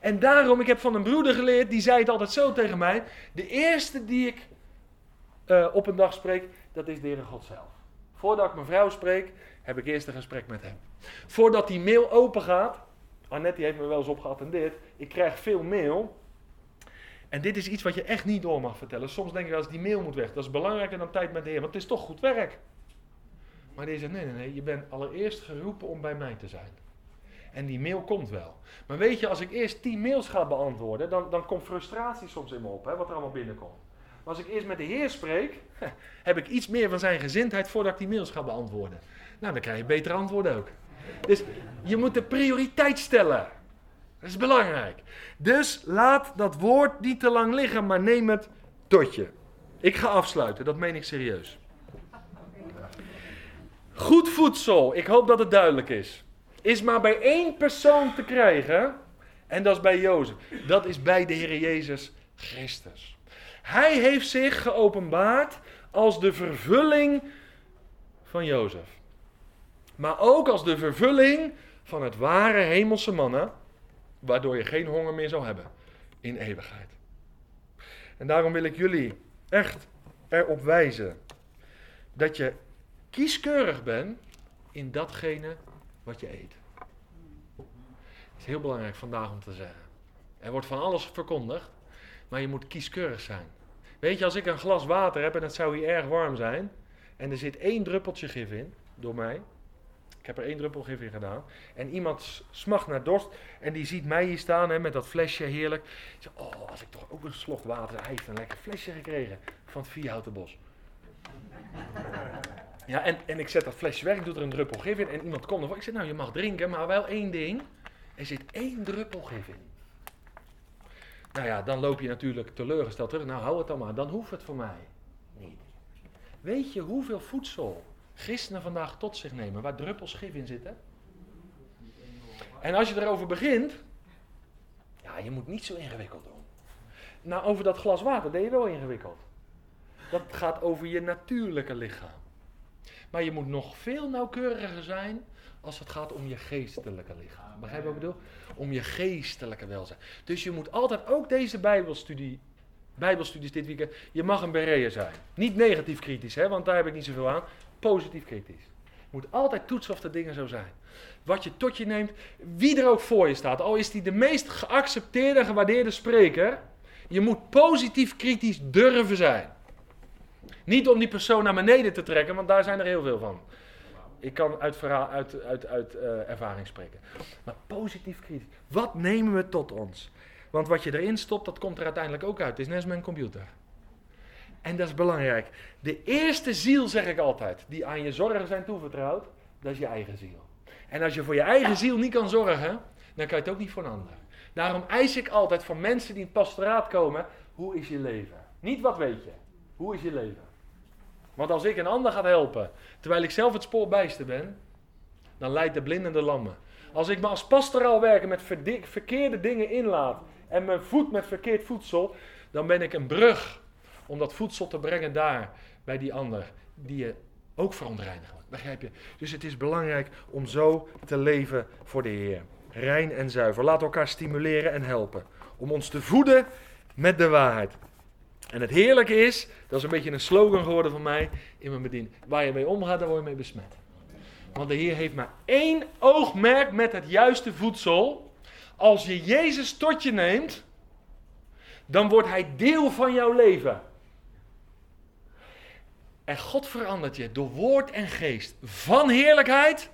En daarom, ik heb van een broeder geleerd, die zei het altijd zo tegen mij. De eerste die ik uh, op een dag spreek, dat is de Heere God zelf. Voordat ik mijn vrouw spreek, heb ik eerst een gesprek met hem. Voordat die mail open gaat, Annette heeft me wel eens op geattendeerd, ik krijg veel mail. En dit is iets wat je echt niet door mag vertellen. Soms denk je als die mail moet weg. Dat is belangrijker dan tijd met de Heer, want het is toch goed werk. Maar die zegt, nee, nee, nee, je bent allereerst geroepen om bij mij te zijn. En die mail komt wel. Maar weet je, als ik eerst tien mails ga beantwoorden, dan, dan komt frustratie soms in me op, hè, wat er allemaal binnenkomt. Maar als ik eerst met de Heer spreek, heb ik iets meer van zijn gezindheid voordat ik die mails ga beantwoorden. Nou, dan krijg je betere antwoorden ook. Dus je moet de prioriteit stellen. Dat is belangrijk. Dus laat dat woord niet te lang liggen, maar neem het tot je. Ik ga afsluiten, dat meen ik serieus. Goed voedsel, ik hoop dat het duidelijk is, is maar bij één persoon te krijgen. En dat is bij Jozef. Dat is bij de Heer Jezus Christus. Hij heeft zich geopenbaard als de vervulling van Jozef. Maar ook als de vervulling van het ware hemelse mannen, waardoor je geen honger meer zal hebben in eeuwigheid. En daarom wil ik jullie echt erop wijzen dat je kieskeurig bent in datgene wat je eet. Het is heel belangrijk vandaag om te zeggen. Er wordt van alles verkondigd, maar je moet kieskeurig zijn. Weet je, als ik een glas water heb en het zou hier erg warm zijn, en er zit één druppeltje gif in, door mij, ik heb er één druppel gif in gedaan. En iemand smacht naar dorst. En die ziet mij hier staan hè, met dat flesje heerlijk. Zegt, oh, als ik toch ook een slok water. Hij heeft een lekker flesje gekregen van het Viehoutenbos. Ja, en, en ik zet dat flesje weg. Ik doe er een druppel gif in. En iemand komt ervoor. Ik zeg, nou je mag drinken, maar wel één ding. Er zit één druppel gif in. Nou ja, dan loop je natuurlijk teleurgesteld terug. Nou, hou het dan maar. Dan hoeft het voor mij niet. Weet je hoeveel voedsel christenen vandaag tot zich nemen, waar druppels gif in zitten. En als je erover begint, ja, je moet niet zo ingewikkeld doen. Nou, over dat glas water deed je wel ingewikkeld. Dat gaat over je natuurlijke lichaam. Maar je moet nog veel nauwkeuriger zijn als het gaat om je geestelijke lichaam. Begrijp je wat ik bedoel? Om je geestelijke welzijn. Dus je moet altijd ook deze Bijbelstudie, Bijbelstudies dit weekend, je mag een bereer zijn. Niet negatief kritisch, hè, want daar heb ik niet zoveel aan positief kritisch. Je moet altijd toetsen of de dingen zo zijn. Wat je tot je neemt, wie er ook voor je staat, al is die de meest geaccepteerde gewaardeerde spreker, je moet positief kritisch durven zijn. Niet om die persoon naar beneden te trekken, want daar zijn er heel veel van. Ik kan uit, verhaal, uit, uit, uit uh, ervaring spreken. Maar positief kritisch. Wat nemen we tot ons? Want wat je erin stopt, dat komt er uiteindelijk ook uit. Het is net als mijn computer. En dat is belangrijk. De eerste ziel, zeg ik altijd, die aan je zorgen zijn toevertrouwd, dat is je eigen ziel. En als je voor je eigen ziel niet kan zorgen, dan kan je het ook niet voor een ander. Daarom eis ik altijd van mensen die in het pastoraat komen, hoe is je leven? Niet wat weet je, hoe is je leven? Want als ik een ander ga helpen, terwijl ik zelf het spoor bijster ben, dan leidt de blinde lammen. Als ik me als pastoraal werken met verkeerde dingen inlaat en mijn voet met verkeerd voedsel, dan ben ik een brug om dat voedsel te brengen daar, bij die ander, die je ook verontreinigt. Begrijp je? Dus het is belangrijk om zo te leven voor de Heer. Rein en zuiver. Laat elkaar stimuleren en helpen. Om ons te voeden met de waarheid. En het heerlijke is, dat is een beetje een slogan geworden van mij in mijn bediening. Waar je mee omgaat, daar word je mee besmet. Want de Heer heeft maar één oogmerk met het juiste voedsel. Als je Jezus tot je neemt, dan wordt Hij deel van jouw leven. En God verandert je door woord en geest van heerlijkheid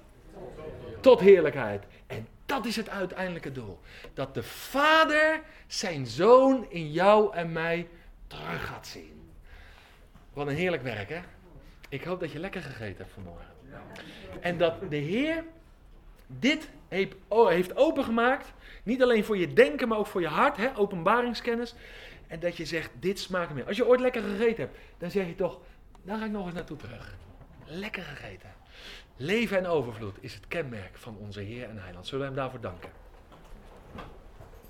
tot heerlijkheid. En dat is het uiteindelijke doel. Dat de Vader zijn zoon in jou en mij terug gaat zien. Wat een heerlijk werk, hè? Ik hoop dat je lekker gegeten hebt vanmorgen. En dat de Heer dit heeft opengemaakt. Niet alleen voor je denken, maar ook voor je hart. Hè? Openbaringskennis. En dat je zegt, dit smaakt me. Als je ooit lekker gegeten hebt, dan zeg je toch, daar ga ik nog eens naartoe terug. Lekker gegeten. Leven en overvloed is het kenmerk van onze Heer en Heiland. Zullen we hem daarvoor danken?